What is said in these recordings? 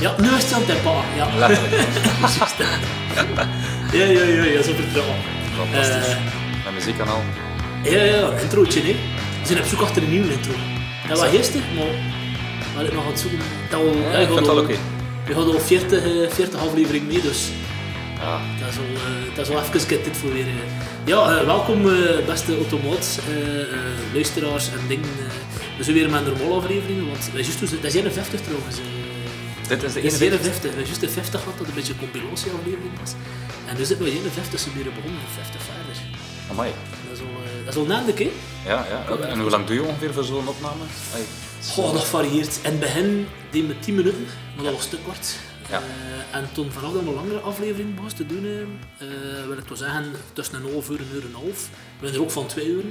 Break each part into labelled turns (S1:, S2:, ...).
S1: Ja, nu is het aan het pa. Ja.
S2: Letterlijk.
S1: ja, ja, ja, ja, zo vertrouwen.
S2: Fantastisch.
S1: Eh,
S2: Met muziek en al.
S1: Ja, ja, een introotje, hè. We zijn op zoek achter een nieuwe intro. Dat was gisteren, maar we ik nog aan het zoeken. Dat we,
S2: Ja, ik vind wel oké.
S1: We hadden al 40, eh, 40 afleveringen mee, dus
S2: Ja.
S1: dat is al, eh, dat is al even get dit voor weer. eh. Ja, eh, welkom eh, beste automaat, eh, eh, luisteraars en dingen. eh. we zijn weer met een normale aflevering, want dat is, juist, dat is 51 trouwens.
S2: Dit is de
S1: Dat is
S2: 51.
S1: 51. We hebben juist de 50 gehad, dat een beetje een compilatieaflevering was. En nu zitten we 51, ze weer begonnen, 50 verder.
S2: Amai.
S1: Dat is al, eh, dat is al namelijk, hè.
S2: Ja, ja. En hoe lang doe je ongeveer voor zo'n opname? Ai,
S1: Goh, dat varieert. In het begin deed we 10 minuten, maar dat was te kort.
S2: Ja.
S1: Eh, en toen vanaf dat we een langere aflevering begon te doen, eh, wil ik wel zeggen, tussen een half uur en een uur en een half. We zijn er ook van twee uur.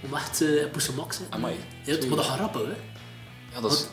S1: Om echt uh, poessen max.
S2: Amai.
S1: Ja, maar dat gaat rappen, hè.
S2: Ja, dat is,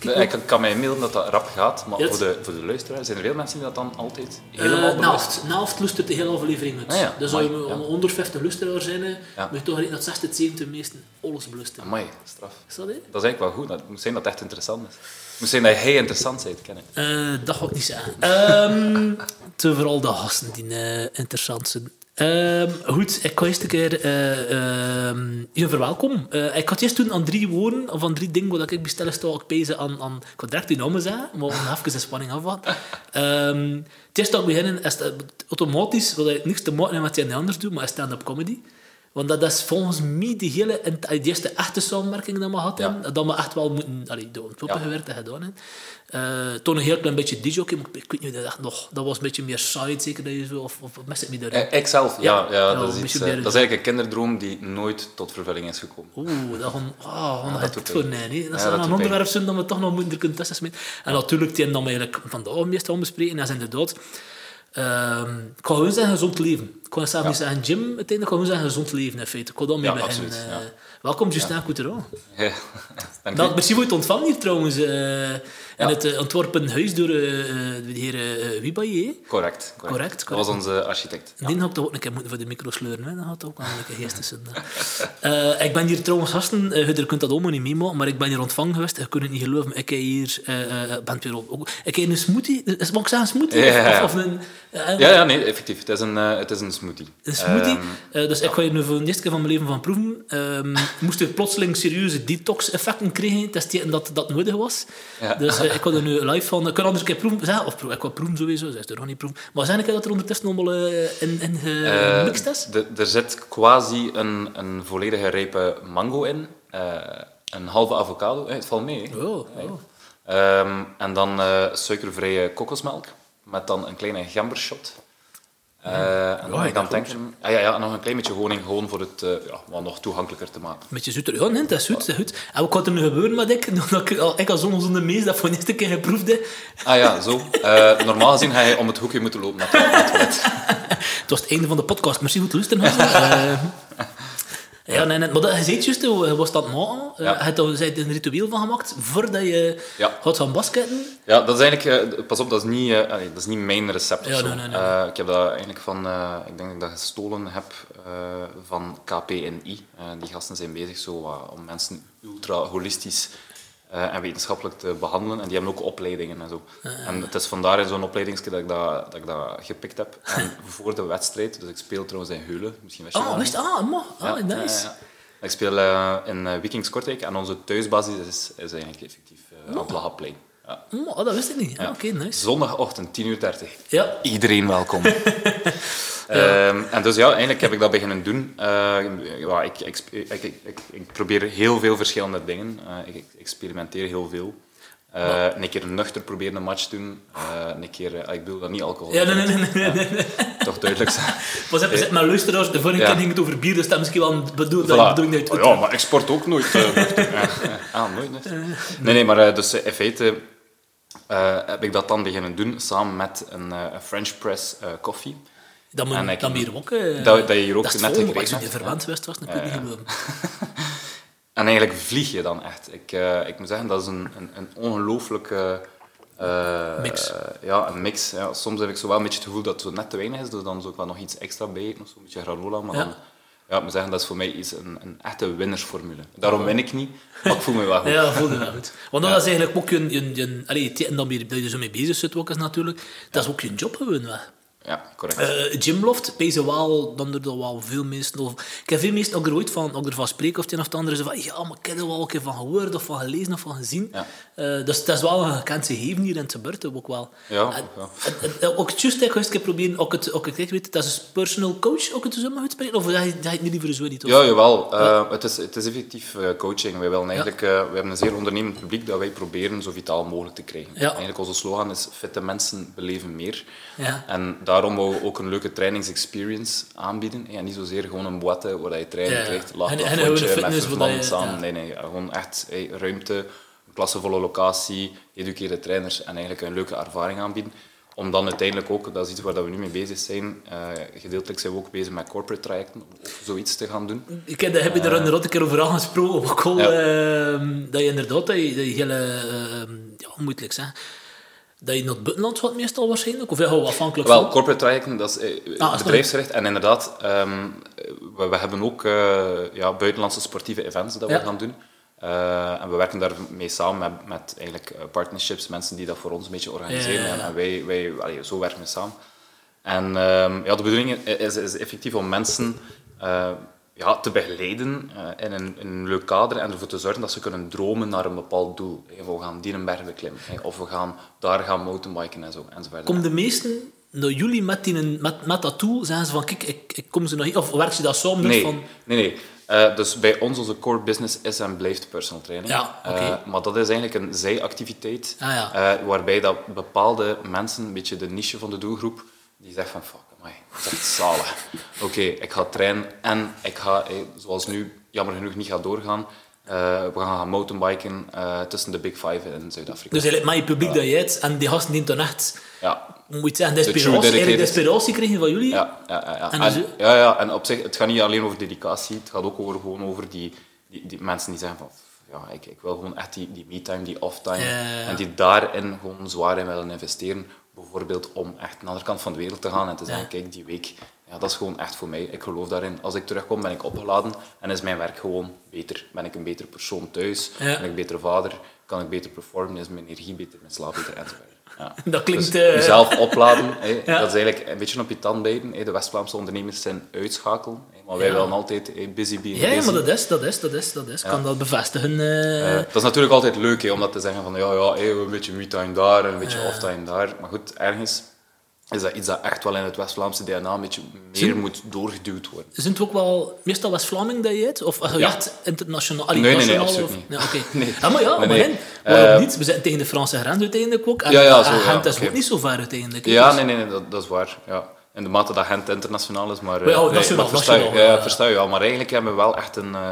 S2: ja. Ik kan, mij mailen dat dat rap gaat, maar
S1: het-
S2: voor, de, voor de luisteraar zijn er veel mensen die dat dan altijd helemaal
S1: Eh
S2: bewust...
S1: naast, naast luistert de hele aflevering uit.
S2: Ah ja,
S1: dus als je
S2: ja.
S1: 150 luisteraars zijn,
S2: Ja.
S1: moet je toch dat 60 tot 70 meesten alles belusten.
S2: Amai, straf.
S1: Is dat, hè?
S2: Dat is eigenlijk wel goed. Het moet zijn dat het echt interessant is. Het moet zijn dat jij interessant bent, ken ik.
S1: Eh, dat ga ik niet zeggen. Ehm te vooral de gasten die eh, interessant zijn. Ehm, goed, ik ga eerst een keer eh, ehm, je verwelkom. Eh, ik had eerst doen aan drie woorden, of aan drie dingen wat ik bestellen sta, ik bezig aan, aan... Ik ga direct die namen zeggen, maar om even de spanning af wat. Ehm, het eerste dat is dat automatisch, wat ik niks te maken met wat jij anders doet, maar is stand-up comedy. Want dat is volgens mij de hele, eerste echte samenwerking die we gehad
S2: Ja.
S1: hebben. Dat we echt wel moeten, allee, de ontwippen
S2: Ja.
S1: en gedaan hebben. Eh, toen een heel klein beetje DJ, ik weet niet, dat, echt nog, dat was een beetje meer side, zeker dat je zo, of, of mis ik me daarin?
S2: Eh, Ikzelf, ja.
S1: Ja,
S2: ja,
S1: ja,
S2: dat, is iets, eh, dat is eigenlijk een kinderdroom die nooit tot vervulling is gekomen.
S1: Oeh, dat gaan oh, gaan
S2: dat
S1: het voor nee, nee. Dat is een onderwerp zijn dat we toch nog moeten kunnen tussen. En natuurlijk, die dan we eigenlijk vandaag meestal bespreken, dat is inderdaad... ehm ik ga gewoon zeggen gezond leven. Ik kan zelf niet zeggen gym, uiteindelijk gewoon zeggen gezond leven in feite. Ik ga dan mee
S2: Ja,
S1: beginnen.
S2: absoluut,
S1: eh.
S2: ja.
S1: welkom, Justin Coutureau.
S2: Ja. Dank u.
S1: merci voor het ontvangen hier trouwens. eh
S2: Ja.
S1: het uh, ontworpen huis door eh, eh, de heer uh, Wibaye.
S2: Correct, correct. Dat was onze architect.
S1: Die had ik toch ook een keer moeten voor de micro sleuren. Hè? Dat had ook wel een keer geestig zijn. Eh, ik ben hier trouwens gasten, eh, je kunt dat allemaal niet meemaken, maar ik ben hier ontvangen geweest. Je kunt het niet geloven. Ik heb hier, eh, eh, ben weer ook- ik heb een smoothie. Mag ik zeggen smoothie?
S2: Ja, ja, ja.
S1: Of, of een,
S2: Ja, ja, nee, effectief. Het is een, eh, het is een smoothie.
S1: Een smoothie. Eh, dus ik ga hier nu voor de eerste keer van mijn leven van proeven. Ehm moest er plotseling serieuze detox-effecten krijgen. Is teken dat dat nodig was.
S2: Ja.
S1: Dus eh, ik ga er nu live van... Ik kan anders een keer proeven. Zeg, of proeven. Ik ga proeven sowieso. Zeg, er nog niet proeven. Maar zijn ik dat er ondertussen allemaal eh, in, in gemixt is?
S2: er zit quasi een, een volledige rijpe mango in. een halve avocado. Het valt mee.
S1: Oh, oh.
S2: Ehm, en dan suikervrije kokosmelk. Met dan een kleine gembershot. Eh, en dan
S1: ja,
S2: denken... Ah, ja, ja, nog een klein beetje honing, gewoon voor het eh, ja, wat nog toegankelijker te maken.
S1: Een beetje zoeter. Ja, nee, dat is goed. Dat is goed. En wat gaat er nu gebeuren met ik? Dat ik, al, ik als zonder mees dat voor de eerste keer geproefd heb.
S2: Ah ja, zo. Eh, normaal gezien ga je om het hoekje moeten lopen naar het toilet.
S1: Het was het einde van de podcast. Merci voor het luisteren. Ja, nee, nee, maar dat, je zei het juist, hoe was dat maken? Eh,
S2: Ja.
S1: Je hebt er een ritueel van gemaakt voordat je
S2: Ja.
S1: gaat gaan basketten.
S2: Ja, dat is eigenlijk... eh, pas op, dat is niet, eh, dat is niet mijn recept
S1: Ja, nee, nee, nee.
S2: Ik heb dat eigenlijk van... ik denk dat ik dat gestolen heb van KPNI. Die gasten zijn bezig zo, om mensen ultra holistisch eh, en wetenschappelijk te behandelen. En die hebben ook opleidingen en zo. En het is vandaar in zo'n opleidingsje dat ik dat, dat ik dat gepikt heb. En voor de wedstrijd, dus ik speel trouwens in Heulen. Misschien wist je
S1: Ah,
S2: dat
S1: wist. Ah, ma. Ah,
S2: Ja,
S1: nice.
S2: ja. Ik speel eh, in uh, Vikings Kortrijk en onze thuisbasis is, is eigenlijk effectief uh, aan het Lagaplein. Ja.
S1: Oh, dat wist ik niet. Ah, Oké, nice.
S2: Zondagochtend, 10.30 uur.
S1: Ja.
S2: Iedereen welkom. Ehm, en dus ja, eigenlijk heb ik dat beginnen doen. Eh, ja, ik, ik, ik, ik, probeer heel veel verschillende dingen. Eh, ik, experimenteer heel veel. Eh, een keer nuchter proberen een match doen. Eh, een keer, ik bedoel dat niet alcohol.
S1: Ja, nee, nee, nee. nee, nee, nee.
S2: Toch duidelijk zijn.
S1: Pas even, zit mijn luisteraars. De vorige keer ging het over bier, dus dat is misschien wel een bedoel, dat
S2: Voilà.
S1: bedoeling dat je het
S2: Oh ja, maar ik sport ook nooit. nuchter. Ja. Ah, nooit nuchter. Nee, nee, maar dus in feite heb ik dat dan beginnen doen samen met een French press koffie.
S1: Dat moet
S2: ik-
S1: dan ook... eh,
S2: Dat- dat je hier ook
S1: dat
S2: net gekregen
S1: Als je
S2: hebt,
S1: verwant was, was het natuurlijk niet.
S2: En eigenlijk vlieg je dan echt. Ik, eh, ik moet zeggen, dat is een, een, een ongelooflijke... eh,
S1: Mix.
S2: ja, een mix. Ja. Soms heb ik zo wel een beetje het gevoel dat het zo net te weinig is, dus dan zou ik wel nog iets extra bij eten, of zo, een beetje granola, maar
S1: Ja.
S2: dan ja, ik moet zeggen, dat is voor mij iets, een, een echte winnersformule. Daarom win ik niet, maar ik voel me wel goed.
S1: Ja, voelde me goed. Want dat is eigenlijk ook je... je, je allee, en dan ben je, dat je zo mee bezig zit ook is natuurlijk. Dat is ook je job gewoon. Hè.
S2: Ja, correct.
S1: Eh Gymloft, pezen wel, dan er wel veel mensen... Of, ik heb veel mensen ook er ooit van, ook ervan spreken of het een of het andere. Van, ja, maar ik heb er wel een keer van gehoord of van gelezen of van gezien.
S2: Ja.
S1: Eh, dus dat is wel een gekend gegeven hier in te Burten ook wel.
S2: Ja,
S1: En-
S2: ja.
S1: en- en- en ook het juist, ik keer proberen, ook het, ook het, ik weet, dat is een personal coach, ook het zo mag uitspreken? Of dat je het niet liever zo niet? Of?
S2: Ja, jawel. Eh, het, is, het is effectief coaching. Wij willen eigenlijk, we hebben een zeer ondernemend publiek dat wij proberen zo vitaal mogelijk te krijgen.
S1: Ja.
S2: Eigenlijk onze slogan is fitte mensen beleven meer.
S1: Ja.
S2: En daarom wou we ook een leuke trainingsexperience aanbieden. En niet zozeer gewoon een boete waar je training
S1: Ja.
S2: krijgt,
S1: En-
S2: lach,
S1: en
S2: met
S1: fitness
S2: vijf
S1: waar
S2: man
S1: je-
S2: samen.
S1: ja.
S2: Nee, nee, gewoon echt hey, ruimte, een klassevolle locatie, geëduceerde trainers en eigenlijk een leuke ervaring aanbieden. Om dan uiteindelijk ook, dat is iets waar dat we nu mee bezig zijn, eh, gedeeltelijk zijn we ook bezig met corporate trajecten, om ook zoiets te gaan doen.
S1: Ik heb, heb je er inderdaad een keer over aangesproken, ook al, ehm, dat je inderdaad, dat je, dat je hele, ehm, hoe moet ik zeggen, dat je naar het buitenland gaat meestal waarschijnlijk, of gewoon afhankelijk
S2: Wel,
S1: van.
S2: corporate trajecten, dat is eh,
S1: Ah, is
S2: bedrijfsgericht. En inderdaad, ehm, we, we hebben ook eh, ja, buitenlandse sportieve events dat we
S1: Ja.
S2: gaan doen. Eh, en we werken daarmee samen met, met eigenlijk eh, partnerships, mensen die dat voor ons een beetje organiseren.
S1: Ja.
S2: En, en wij, wij allee, zo werken we samen. En ehm, ja, de bedoeling is, is effectief om mensen ja, te begeleiden eh, in, een, in een leuk kader en ervoor te zorgen dat ze kunnen dromen naar een bepaald doel. Eh, We gaan die een berg beklimmen, eh, of we gaan daar gaan mountainbiken en zo, enzovoort.
S1: Komen de meesten naar jullie met, die, met, met dat tool, zeggen ze van, kijk, ik, ik kom ze nog of werk je dat samen dus
S2: Nee,
S1: van...
S2: nee, nee. Eh, dus bij ons, onze core business is en blijft personal training.
S1: Ja, oké.
S2: Eh, maar dat is eigenlijk een zijactiviteit,
S1: Ah, ja.
S2: eh, waarbij dat bepaalde mensen, een beetje de niche van de doelgroep, die zegt van, fuck, amai, dat is zalig. Oké, ik ga trainen en ik ga, eh, zoals nu, jammer genoeg niet gaat doorgaan, eh, we gaan gaan mountainbiken eh, tussen de Big Five in Zuid-Afrika.
S1: Dus eigenlijk met je publiek dat je hebt, en die gasten die dan echt,
S2: ja,
S1: moet je zeggen, de
S2: true
S1: inspiratie, eigenlijk de
S2: dedicated.
S1: inspiratie krijgen van jullie.
S2: Ja, ja, ja, ja.
S1: En
S2: En,
S1: dus-
S2: ja, ja, en op zich, het gaat niet alleen over dedicatie, het gaat ook over, gewoon over die, die, die mensen die zeggen van ja, ik, ik wil gewoon echt die, die me-time, die off-time,
S1: Ja, ja, ja.
S2: en die daarin gewoon zwaar in willen investeren. Bijvoorbeeld om echt naar de andere kant van de wereld te gaan en te zeggen,
S1: Ja.
S2: kijk, die week, ja, dat is gewoon echt voor mij. Ik geloof daarin. Als ik terugkom, ben ik opgeladen en is mijn werk gewoon beter. Ben ik een betere persoon thuis,
S1: Ja.
S2: ben ik een betere vader, kan ik beter performen, is mijn energie beter, mijn slaap beter, enzovoort. Ja.
S1: Dat klinkt...
S2: Dus
S1: eh,
S2: jezelf opladen,
S1: Ja.
S2: dat is eigenlijk een beetje op je tand bijten. De West-Vlaamse ondernemers zijn uitschakelen, maar wij willen altijd busy being
S1: ja, ja,
S2: busy.
S1: maar dat is, dat is, dat is, dat is. Kan dat bevestigen. Eh,
S2: dat is natuurlijk altijd leuk om dat te zeggen van ja, ja een beetje me-time daar en een beetje off-time daar. Maar goed, ergens is dat iets dat echt wel in het West-Vlaamse DNA een beetje meer moet doorgeduwd worden.
S1: Zijn het ook wel meestal West-Vlaming dat je het? Of je
S2: Ja.
S1: echt internationaal?
S2: Nee, nee, nee, absoluut
S1: of,
S2: niet. Nee.
S1: Ja, maar ja, maar
S2: nee.
S1: waarom
S2: Eh,
S1: niet? We zitten tegen de Franse grens uiteindelijk ook. En,
S2: Ja, ja, zo,
S1: en
S2: ja,
S1: Gent is ook niet zo ver uiteindelijk.
S2: Ja,
S1: Dus-
S2: nee, nee, nee dat, dat is waar. Ja. In de mate dat Gent internationaal is, maar... eh,
S1: ja,
S2: nee,
S1: nationaal,
S2: versta je, versta je wel. Maar eigenlijk hebben we wel echt een, eh,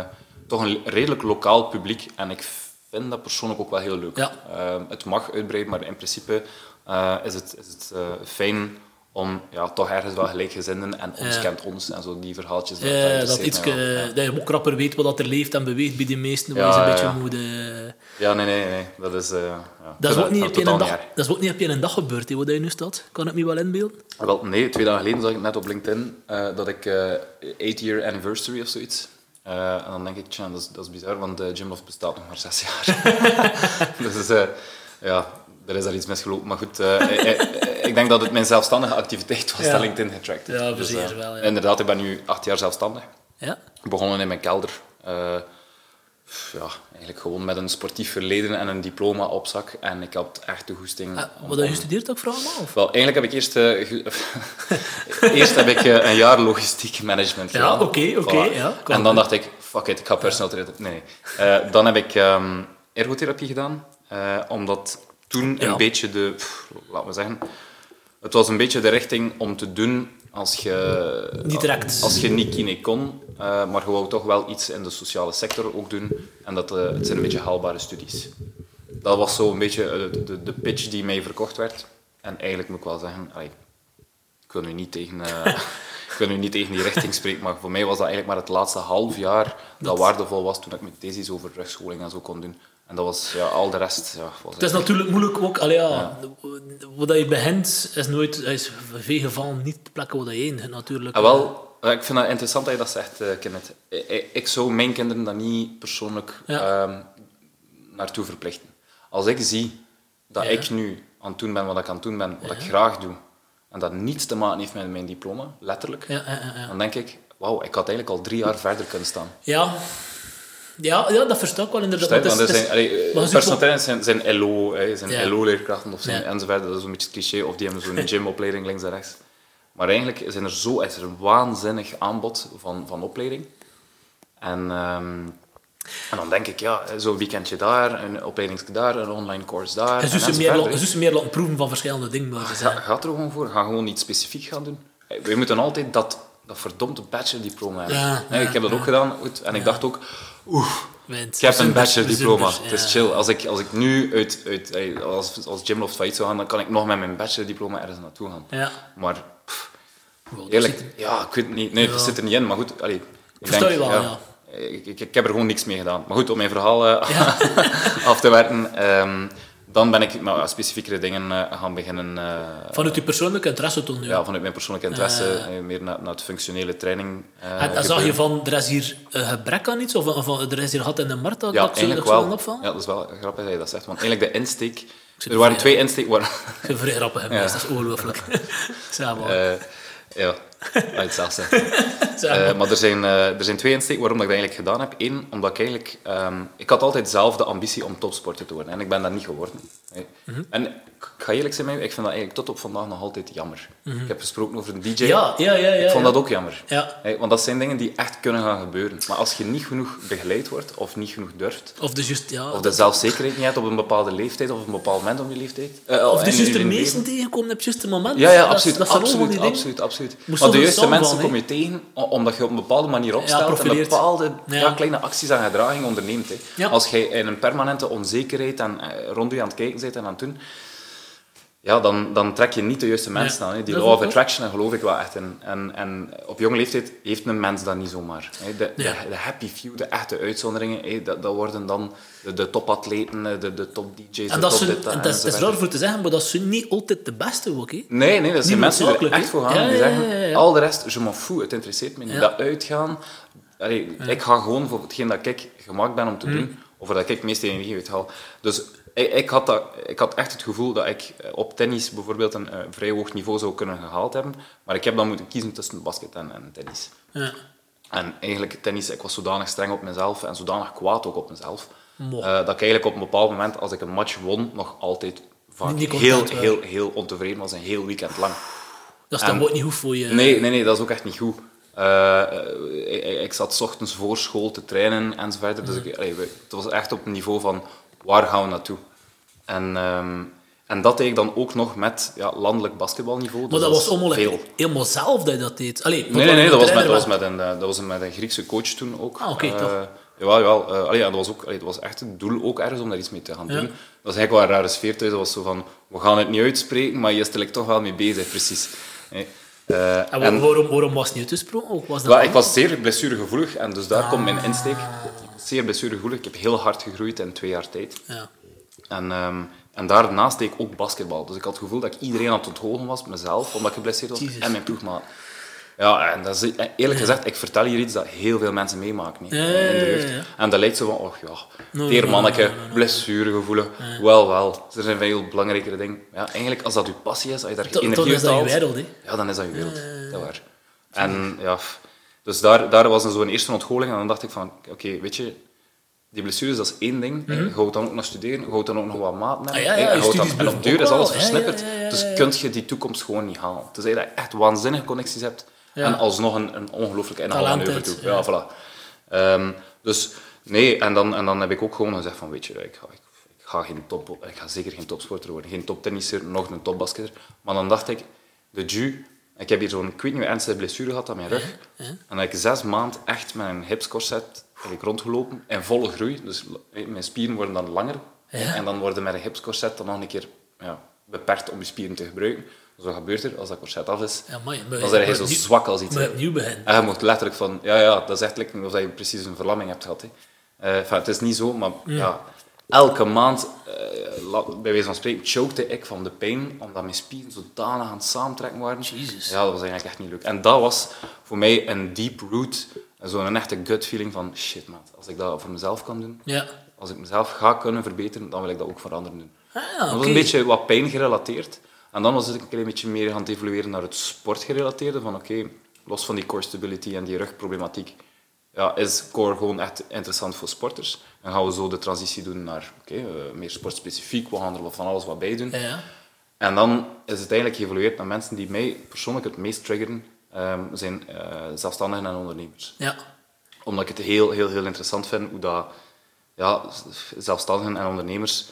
S2: toch een redelijk lokaal publiek. En ik vind dat persoonlijk ook wel heel leuk.
S1: Ja.
S2: Eh, het mag uitbreiden, maar in principe eh, is het, is het eh, fijn om ja, toch ergens wel gelijkgezinden en ons kent ons en zo die verhaaltjes.
S1: Dat, iets,
S2: wel. Ja.
S1: dat je ook rapper weet wat er leeft en beweegt bij de meesten, waar je een beetje moet... eh,
S2: Ja, nee, nee, nee. Dat is... ja.
S1: Dat is, ook niet
S2: dat
S1: op je een dag, dat is ook niet op een dag gebeurd, hè, wat je nu staat. Kan ik me wel inbeelden?
S2: Wel, nee, twee dagen geleden zag ik net op LinkedIn dat ik eh 8 year anniversary of zoiets. En dan denk ik, tja, dat is, dat is bizar, want uh, Gymloft bestaat nog maar zes jaar. dus ja, er is daar iets misgelopen. Maar goed, eh, eh, eh, ik denk dat het mijn zelfstandige activiteit was
S1: Ja.
S2: dat LinkedIn getrackt heeft.
S1: Ja,
S2: Dus,
S1: wel, ja.
S2: Inderdaad, ik ben nu acht jaar zelfstandig.
S1: Ja?
S2: Begonnen in mijn kelder. Ja, eigenlijk gewoon met een sportief verleden en een diploma op zak. En ik had echt de goesting...
S1: Ah,
S2: om-
S1: wat heb je gestudeerd ook vooral? Of?
S2: wel, eigenlijk heb ik eerst, eerst heb ik een jaar logistiek management
S1: Ja,
S2: gedaan.
S1: oké, oké, ja.
S2: En dan dacht ik, fuck it, ik ga personal trainer. Nee, nee. Dan heb ik ehm, ergotherapie gedaan, omdat toen
S1: Ja.
S2: een beetje de, pff, laten we zeggen, het was een beetje de richting om te doen als je
S1: Niet direct.
S2: als je niet kine kon, eh, maar je wou toch wel iets in de sociale sector ook doen. En dat, eh, het zijn een beetje haalbare studies. Dat was zo een beetje eh, de, de, de pitch die mij verkocht werd. En eigenlijk moet ik wel zeggen, allee, ik wil nu niet tegen, eh, ik wil nu niet tegen die richting spreken, maar voor mij was dat eigenlijk maar het laatste half jaar dat, waardevol was toen ik mijn thesis over rugscholing en zo kon doen. En dat was, ja, al de rest ja, was
S1: Het is natuurlijk moeilijk ook, allee, ja, wat je begint is nooit, is in veel gevallen niet de plek waar je heen gaat natuurlijk.
S2: En wel, Eh, Ik vind het interessant dat je dat zegt, eh, Kenneth. Ik, ik zou mijn kinderen dat niet persoonlijk
S1: Ja.
S2: ehm, naartoe verplichten. Als ik zie dat
S1: Ja.
S2: ik nu aan het doen ben wat ik aan het doen ben, wat ik graag doe, en dat niets te maken heeft met mijn diploma, letterlijk,
S1: Ja, ja, ja, ja.
S2: dan denk ik, wauw, ik had eigenlijk al drie jaar verder kunnen staan.
S1: Ja. Ja, ja, dat versta ik wel inderdaad. Want
S2: er
S1: is-
S2: zijn, allee, zijn, zijn LO, hè, zijn
S1: Ja.
S2: LO-leerkrachten of zijn
S1: Ja.
S2: enzovoort. Dat is een beetje het cliché. Of die hebben zo'n gymopleiding links en rechts. Maar eigenlijk zijn er zo, is er een waanzinnig aanbod van, van opleiding. En, ehm, en dan denk ik, ja, zo'n weekendje daar, een opleidingsje daar, een online course daar.
S1: Zou ze
S2: en
S1: meer, meer laten proeven van verschillende dingen. Maar
S2: Ga, gaat er gewoon voor. Ga gewoon iets specifiek gaan doen. We moeten altijd dat, dat verdomde bachelordiploma hebben.
S1: Ja,
S2: ik heb dat ook gedaan. goed, En ik dacht ook, oeh, ik heb een bachelordiploma. Het is chill. Als ik, als ik nu uit, uit, als, als Gymloft failliet zou gaan, dan kan ik nog met mijn bachelordiploma ergens naartoe gaan.
S1: Ja.
S2: Maar pff, eerlijk, ja, ik weet het niet. Nee, dat zit er niet in. Maar goed, allee, ik denk,
S1: je wel, ja.
S2: Ik, ik, ik heb er gewoon niks mee gedaan. Maar goed, om mijn verhaal eh, af te werken, ehm, dan ben ik met specifiekere dingen eh, gaan beginnen. eh,
S1: Vanuit je persoonlijke interesse toen. Ja.
S2: ja, vanuit mijn persoonlijke interesse, eh, meer naar, naar het functionele training. eh,
S1: En, zag je van, er is hier een gebrek aan iets? Of, of er is hier gat in de markt dat
S2: Ja,
S1: dat dat
S2: eigenlijk
S1: zo
S2: wel.
S1: opvallen?
S2: Ja, dat is wel grappig dat je dat zegt. Want eigenlijk de insteek... Er waren twee insteek... Waar,
S1: vrij grappig, mensen. dat is ongelooflijk. maar.
S2: eh, ja, dat het zelf Eh,
S1: maar.
S2: er zijn, eh, er zijn twee insteken waarom ik dat eigenlijk gedaan heb. Eén, omdat ik eigenlijk... ehm, ik had altijd zelf de ambitie om topsporter te worden. En ik ben dat niet geworden.
S1: Mhm.
S2: En ik ga eerlijk zijn ik vind dat eigenlijk tot op vandaag nog altijd jammer. Ik heb gesproken over een DJ.
S1: Mhm. Ja, ja, ja. ja
S2: ik vond
S1: ja.
S2: dat ook jammer.
S1: Ja.
S2: Want dat zijn dingen die echt kunnen gaan gebeuren. Maar als je niet genoeg begeleid wordt, of niet genoeg durft,
S1: Of dus juist, ja.
S2: of de zelfzekerheid niet hebt op een bepaalde leeftijd, of op een bepaald moment om je leeftijd. eh,
S1: Of de
S2: leven.
S1: meesten tegenkomen op het moment.
S2: Ja, ja, absoluut.
S1: Dat
S2: absoluut, absoluut, absoluut.
S1: Moest
S2: Maar de juiste mensen kom je tegen omdat je op een bepaalde manier opstelt en bepaalde kleine acties en gedragingen onderneemt. Als je in een permanente onzekerheid en eh, rond je aan het kijken bent en aan het doen, ja, dan, dan trek je niet de juiste mensen
S1: Nee,
S2: aan. Hè. Die law of attraction, daar geloof ik wel echt in. En, en op jonge leeftijd heeft een mens dat niet zomaar. Hè. De, de, de happy few, de echte uitzonderingen, hè, dat, dat worden dan de, de topatleten, de, de top DJ's,
S1: En dat,
S2: top
S1: zijn,
S2: dit, dat
S1: en dat is, raar voor te zeggen, maar dat zijn niet altijd de beste ook. Hè.
S2: Nee, nee, dat zijn mensen die er echt voor gaan.
S1: Ja,
S2: die zeggen,
S1: ja, ja.
S2: al de rest, je m'en fout, het interesseert me niet. Dat uitgaan, allee, ik ga gewoon voor hetgeen dat ik gemaakt ben om te
S1: Hmm.
S2: doen, of dat ik het meeste energie uit haal. Dus ik, ik, had dat, ik had echt het gevoel dat ik eh, op tennis bijvoorbeeld een eh, vrij hoog niveau zou kunnen gehaald hebben, maar ik heb dan moeten kiezen tussen basket en, en tennis.
S1: Ja.
S2: En eigenlijk, tennis, ik was zodanig streng op mezelf en zodanig kwaad ook op mezelf, eh, dat ik eigenlijk op een bepaald moment, als ik een match won, nog altijd vaak heel, heel, heel ontevreden was, een heel weekend lang.
S1: Dat is dan ook niet goed voor je.
S2: Nee, nee, nee, dat is ook echt niet goed. Ik, ik zat 's ochtends voor school te trainen enzovoort. Dus ik, allee, we- het was echt op een niveau van waar gaan we naartoe? En, ehm, en dat deed ik dan ook nog met ja, landelijk basketbalniveau.
S1: Maar
S2: dus
S1: dat was allemaal
S2: veel.
S1: helemaal zelf dat je dat deed. Allee,
S2: Nee, nee, nee, dat was, met, dat, was
S1: met...
S2: een, eh, dat was met een Griekse coach toen ook.
S1: Ah, oké,
S2: Eh,
S1: toch.
S2: Jawel, jawel. Allee, ja, dat, was ook, allee, dat was echt het doel ook ergens om daar iets mee te gaan doen. Dat was eigenlijk wel een rare sfeer thuis. Dat was zo van, we gaan het niet uitspreken, maar je is er toch wel mee bezig, precies. Eh,
S1: En,
S2: en-
S1: waarom, waarom was het niet uitgesproken? Was dat
S2: ik was zeer blessuregevoelig en dus daar komt mijn
S1: Ah.
S2: insteek. Zeer blessuregevoelig. Ik heb heel hard gegroeid in twee jaar tijd.
S1: Ja.
S2: En, ehm, en daarnaast deed ik ook basketbal. Dus ik had het gevoel dat ik iedereen aan het onthogen was, mezelf, omdat ik geblesseerd was, en mijn ploegmaat. Ja, en dat is, eh, eerlijk gezegd, ik vertel hier iets dat heel veel mensen meemaken
S1: Ja,
S2: in de jeugd. En dat lijkt zo van, oh ja, teer manneke,
S1: no.
S2: blessuregevoelig. Wel, wel. Er zijn veel belangrijkere dingen. Ja, eigenlijk, als dat je passie is, als je daar energie
S1: dan is dat je
S2: uit haalt,
S1: wereld, hè.
S2: Ja, dan is dat je wereld. Dat waar. En ja, dus daar, daar was een zo'n eerste ontgoocheling en dan dacht ik van, oké, weet je, die blessures, dat is één ding. Je houdt dan ook nog studeren, je houdt dan ook nog wat maat.
S1: Mhm. Ah, ja, ja,
S2: je
S1: je
S2: dan- en op duur is alles versnipperd. Dus kun je die toekomst gewoon niet halen. Tenzij je echt waanzinnige connecties hebt
S1: Ja.
S2: en alsnog een, een ongelooflijke
S1: hebt,
S2: toe. Ja, voilà. Ehm, dus nee, en dan, en dan heb ik ook gewoon gezegd van, weet je, ik ga, ik, ik ga, geen top, ik ga zeker geen topsporter worden, geen toptennisser, nog een topbasketter. Maar dan dacht ik, de ju, ik heb hier zo'n, ik weet niet ernstige blessure gehad aan mijn rug. En dan heb ik zes maanden echt met een hipscorset heb ik rondgelopen in volle groei. Dus eh, mijn spieren worden dan langer.
S1: Ja.
S2: En dan worden met een hipscorset dan nog een keer ja, beperkt om je spieren te gebruiken. Dus wat gebeurt er als dat corset af is?
S1: Ja, maar, maar,
S2: Dan zijn je zo zwak als iets.
S1: Maar
S2: hè.
S1: opnieuw beginnen.
S2: En je moet letterlijk van, ja, ja, dat is echt like, alsof je precies een verlamming hebt gehad. Hè. Enfin, het is niet zo, maar ja, elke maand, la- bij wijze van spreken, chokte ik van de pijn, omdat mijn spieren zodanig aan het samentrekken waren.
S1: Jezus.
S2: Ja, dat was eigenlijk echt niet leuk. En dat was voor mij een deep root, zo'n echte gut feeling van shit man, als ik dat voor mezelf kan doen,
S1: Ja.
S2: als ik mezelf ga kunnen verbeteren, dan wil ik dat ook voor anderen doen.
S1: Ah,
S2: Dat was een beetje wat pijn gerelateerd. En dan was ik een klein beetje meer gaan evolueren naar het sportgerelateerde. Van oké, los van die core stability en die rugproblematiek, ja, is core gewoon echt interessant voor sporters. En gaan we zo de transitie doen naar oké, eh, meer sportspecifiek. We gaan er van alles wat bij doen.
S1: Ja, ja.
S2: En dan is het eigenlijk geëvolueerd naar mensen die mij persoonlijk het meest triggeren, ehm, zijn eh, zelfstandigen en ondernemers
S1: Ja.
S2: omdat ik het heel, heel, heel interessant vind hoe dat, ja, zelfstandigen en ondernemers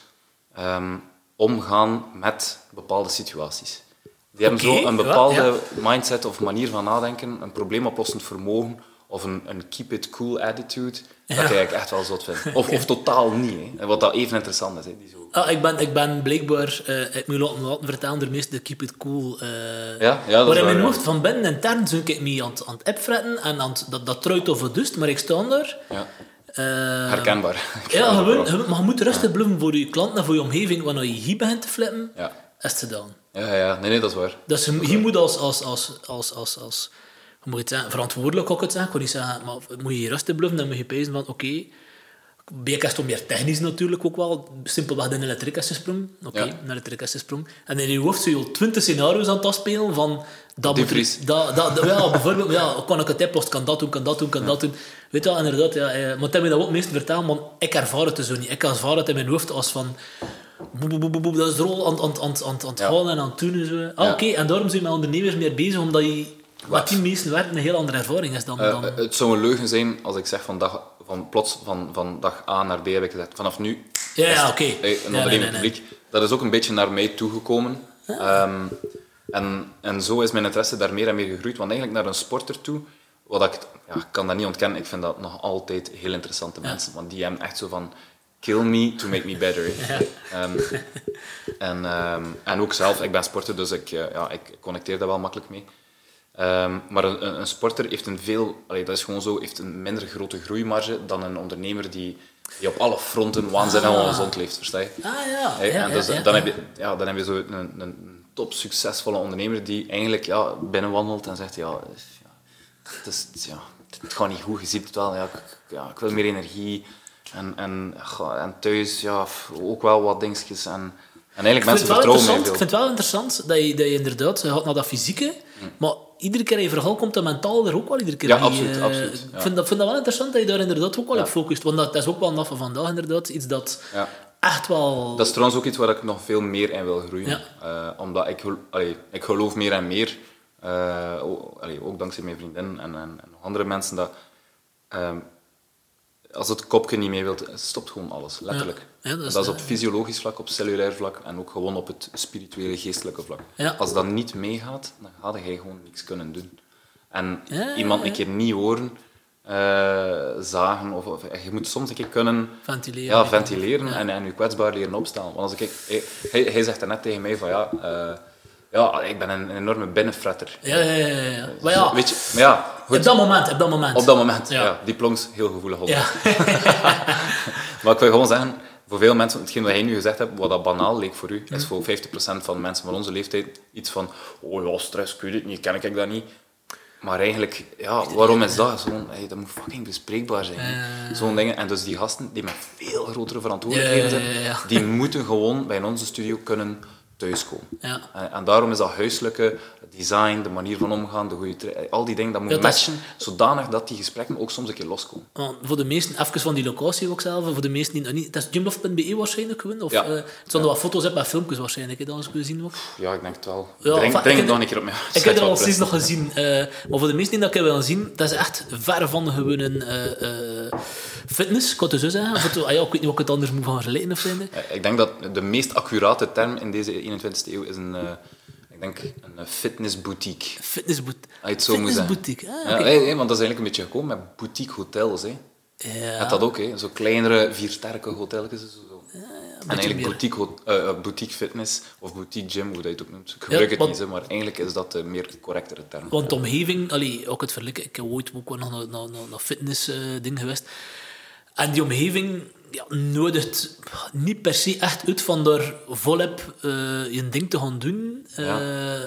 S2: ehm, omgaan met bepaalde situaties. Die hebben zo een
S1: ja,
S2: bepaalde
S1: ja.
S2: mindset of manier van nadenken, een probleemoplossend vermogen of een, een keep it cool attitude, dat ik eigenlijk echt wel zot vind. Of, of totaal niet, hè. En wat dat even interessant is. Hè. Die zo...
S1: Ah, ik, ben, ik ben blijkbaar, eh ik moet laten, laten vertellen, door meeste Keep It Cool. eh
S2: Ja, ja, dat
S1: maar in mijn hoofd van binnen intern zou ik me aan, het- aan het opfretten en aan het- dat, dat truit of het dust, maar ik sta daar.
S2: Ja,
S1: eh,
S2: herkenbaar.
S1: ja, gewoon, gewoon- maar je moet rustig blijven voor je klanten en voor je omgeving. Wanneer je hier begint te flippen,
S2: Ja.
S1: is het gedaan.
S2: Ja, ja, nee, nee, dat is waar.
S1: Dus je, je moet als, als, als, als, als, als moet je zeggen, verantwoordelijk ook het zeggen. Ik wil niet zeggen, maar moet je rustig blijven, dan moet je pezen van, oké, BK is toch meer technisch natuurlijk ook wel. Simpelweg de elektriek is gesprongen. Oké,
S2: Ja.
S1: de elektriek is gesprongen. En in je hoofd zul je al twintig scenario's aan het afspelen van... Dat moet dat, ja, bijvoorbeeld, ja, kan ik het oplossen? Kan dat doen, kan dat doen, kan dat doen. Weet je wel, inderdaad. Ja, eh, maar dat me dat ook meest vertellen, want ik ervaar het dus zo niet. Ik ervaar het in mijn hoofd als van... boe, boe, boe, dat is er al aan, aan, aan, aan, aan het
S2: Ja.
S1: en aan het doen. En zo. Ah,
S2: Ja.
S1: Oké, en daarom zijn we met ondernemers meer bezig, omdat je... Wat die meesten werken een heel andere ervaring is dan...
S2: Eh,
S1: dan
S2: het zou een leugen zijn als ik zeg van, dag, van plots van, van dag A naar B heb ik gezegd, vanaf nu
S1: ja, ja, oké.
S2: Hey, een ondernemend
S1: nee, nee.
S2: publiek. Dat is ook een beetje naar mij toegekomen. Ehm, en, en zo is mijn interesse daar meer en meer gegroeid. Want eigenlijk naar een sporter toe, wat ik, ja, ik kan dat niet ontkennen, ik vind dat nog altijd heel interessante mensen. Want die hebben echt zo van, kill me to make me better. Ehm, en, ehm, en ook zelf, ik ben sporter, dus ik, eh, ja, ik connecteer daar wel makkelijk mee. Ehm, maar een, een- sporter heeft een veel, allee, dat is gewoon zo, heeft een minder grote groeimarge dan een ondernemer die, die op alle fronten waanzinnig
S1: Ah.
S2: ongezond leeft, versta je?
S1: Ah, ja.
S2: Hey,
S1: ja,
S2: en dus,
S1: ja, ja,
S2: dan. Heb je, ja, dan heb je zo een, een top succesvolle ondernemer die eigenlijk ja, binnenwandelt en zegt, ja, ja, het, is, ja, het gaat niet goed, je ziet het wel, ja, ik, ja, ik wil meer energie. En, en, en thuis ja, ook wel wat dingetjes. En, en eigenlijk
S1: Ik
S2: mensen
S1: vind, het wel
S2: vertrouwen mij
S1: interessant, ik
S2: veel.
S1: vind het wel interessant dat je, dat je inderdaad, je gaat naar dat fysieke, maar iedere keer in je verhaal komt dat mentaal er ook wel iedere keer
S2: Ja, absoluut,
S1: eh,
S2: absoluut,
S1: Ik vind dat, vind dat wel interessant dat je daar inderdaad ook wel
S2: Ja.
S1: op focust, want dat, dat is ook wel een van vandaag inderdaad, iets dat
S2: Ja.
S1: echt wel...
S2: Dat is trouwens ook iets waar ik nog veel meer in wil groeien. Eh, omdat ik, allee, ik geloof meer en meer, allee, ook dankzij mijn vriendin en, en, andere mensen, dat ehm, als het kopje niet mee wilt, stopt gewoon alles, letterlijk.
S1: Ja, ja, dat
S2: dat,
S1: is,
S2: op
S1: eh,
S2: fysiologisch vlak, op cellulair vlak en ook gewoon op het spirituele, geestelijke vlak.
S1: Ja.
S2: Als dat niet meegaat, dan ga je gewoon niks kunnen doen. En iemand een keer niet horen, eh, zagen, of, of je moet soms een keer kunnen
S1: Ventileren.
S2: ja, ventileren en, en je kwetsbaar leren opstaan. Want als ik, hij, hij, hij zegt er net tegen mij van ja, eh, ja ik ben een, een enorme binnenfretter.
S1: Ja, ja, ja. ja. Maar ja,
S2: Weet je, maar ja, goed,
S1: op dat moment, op dat moment.
S2: op dat moment,
S1: Ja.
S2: ja. die plonks heel gevoelig op.
S1: Ja.
S2: Maar ik wil gewoon zeggen, voor veel mensen, hetgeen wat jij nu gezegd hebt, wat dat banaal leek voor u, is voor 50% van de mensen van onze leeftijd iets van, oh ja, stress, ik weet het niet, ken ik dat niet. Maar eigenlijk, ja, waarom is dat? Zo'n, hey, dat moet fucking bespreekbaar zijn. hè. Zo'n dingen. En dus die gasten die met veel grotere verantwoordelijkheden zijn, die moeten gewoon bij onze studio kunnen thuiskomen.
S1: Ja.
S2: En, en daarom is dat huiselijke, design, de manier van omgaan, de goede al die dingen, dat moet
S1: Ja, dat is-
S2: matchen, zodanig dat die gesprekken ook soms een keer loskomen.
S1: Voor de meesten, even van die locatie ook zelf, voor de meesten die niet... Dat is gymloft.be waarschijnlijk gewoon? Of,
S2: Ja.
S1: eh, het stonden wat foto's op met filmpjes waarschijnlijk, hè, dat eens kunnen zien ook.
S2: Ja, ik denk het wel.
S1: Ja,
S2: drink
S1: ik
S2: het nog een keer op mij.
S1: Ik heb er al steeds nog gezien. eh, maar voor de meesten die dat ik heb willen zien, dat is echt ver van gewoon een eh, eh, fitness, ik kan het zo zeggen. Of het- ah ja, ik weet niet wat ik het anders moet gaan vergelijken of zijn.
S2: Ik denk dat de meest accurate term in deze 21ste eeuw is een, eh, ik denk een eh, fitnessboutique.
S1: Fitnessboutique. Fitnessboutique, ah,
S2: Ja,
S1: oké.
S2: hey, hey, want dat is eigenlijk een beetje gekomen met boutique hotels. Hè.
S1: Ja,
S2: dat ook, hè. zo kleinere viersterke hotelletjes. en Zo. en eigenlijk boutique, hot- eh, eh, boutique fitness of boutique gym, hoe dat je het ook noemt. Ik gebruik het
S1: want-
S2: niet, maar eigenlijk is dat de meer correctere term.
S1: Want de omgeving, allee, ook het vergelijken, ik heb ooit ook wel nog naar, naar, naar, naar fitness eh, ding geweest. En die omgeving, ja, nodigt niet per se echt uit van daar volop eh, je ding te gaan doen. Uh,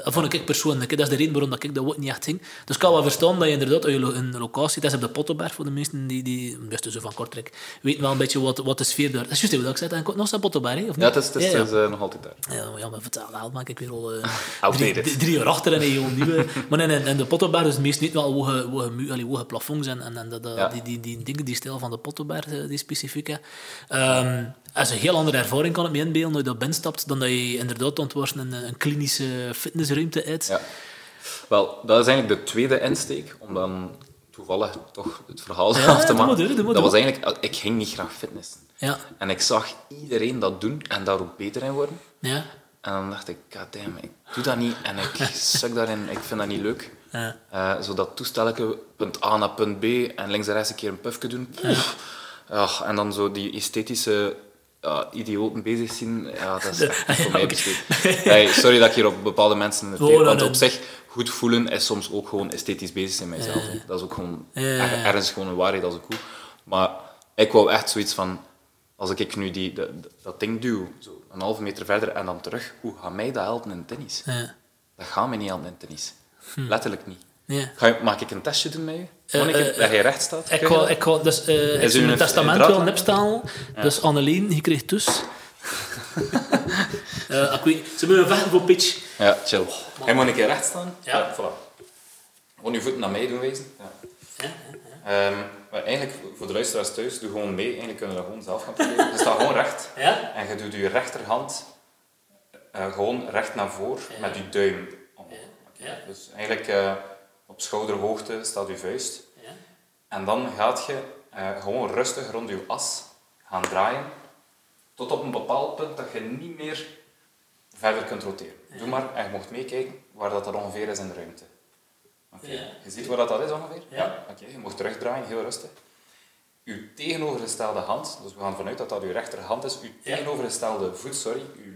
S1: Dat vond ik persoonlijk. Dat is de reden waarom dat ik dat ook niet echt ging. Dus ik kan wel verstaan dat je inderdaad uit je een locatie... Dat is op de Pottenberg voor de mensen die... die best zo van Kortrijk weten wel een beetje wat, wat de sfeer daar... Dat is juist wat ik zei. Nog een Pottenberg, of niet?
S2: Ja, het is, het is, ja, ja. is nog altijd daar.
S1: Ja, ja maar vertel wel, maak ik weer al... Uh, drie, drie, jaar achter en een nieuwe... maar in, in de Pottenberg is het meest niet wel hoge, hoge, hoge plafonds en, en, en dat, die, die, die, dingen, die stijl van de Pottenberg, die specifieke. Um, als een heel andere ervaring kan het me inbeelden als je dat binnenstapt, dan dat je inderdaad ontworst een, een klinische fitnessruimte uit. Ja.
S2: Wel, dat is eigenlijk de tweede insteek, om dan toevallig toch het verhaal ja, af te maken. dat was eigenlijk, ik ging niet graag fitnessen. Ja. En ik zag iedereen dat doen en daar ook beter in worden. Ja. En dan dacht ik, damn, ik doe dat niet en ik suk daarin, ik vind dat niet leuk. Ja. Uh, zo dat toestelletje, punt A naar punt B en links en rechts een keer een puffje doen. Ja. en dan zo die esthetische idioten bezig zien, ja, dat is echt voor mij besteed. Hey, sorry dat ik hier op bepaalde mensen het oh, want op zich, goed voelen is soms ook gewoon esthetisch bezig zijn met mezelf. Dat is ook gewoon, ergens gewoon een waarheid, dat is ook goed. Maar ik wou echt zoiets van, als ik nu die, dat, dat ding duw, zo een halve meter verder en dan terug, hoe gaat mij dat helpen in tennis? Dat gaat mij niet helpen in tennis. Hm. Letterlijk niet. Ga je, mag ik een testje doen met je? Uh, uh, dat je recht staat?
S1: Ik ga, ik dus, uh, ik mijn testament wel nipstaan. Ja. Dus Annelien, je krijgt dus... uh, ik weet, ze moeten vechten voor pitch.
S2: Ja, chill. Oh, Hij moet een keer recht staan. Ja. ja voilà. Gewoon je voeten naar mij doen wezen. Ja. Ja, ja, um, maar eigenlijk, voor de luisteraars thuis, doe gewoon mee. Eigenlijk kunnen we dat gewoon zelf gaan proberen. Je staat gewoon recht. Ja? En je doet je rechterhand uh, gewoon recht naar voren met je duim. Ja. Dus eigenlijk op schouderhoogte staat je vuist. Ja. En dan gaat je uh, gewoon rustig rond je as gaan draaien, tot op een bepaald punt dat je niet meer verder kunt roteren. Doe maar en je mocht meekijken waar dat er ongeveer is in de ruimte. Okay. Ja. Je ziet waar dat, dat is ongeveer? Ja. Oké, je mocht terugdraaien, heel rustig. Uw tegenovergestelde hand, dus we gaan vanuit dat dat uw rechterhand is, uw tegenovergestelde voet, sorry, uw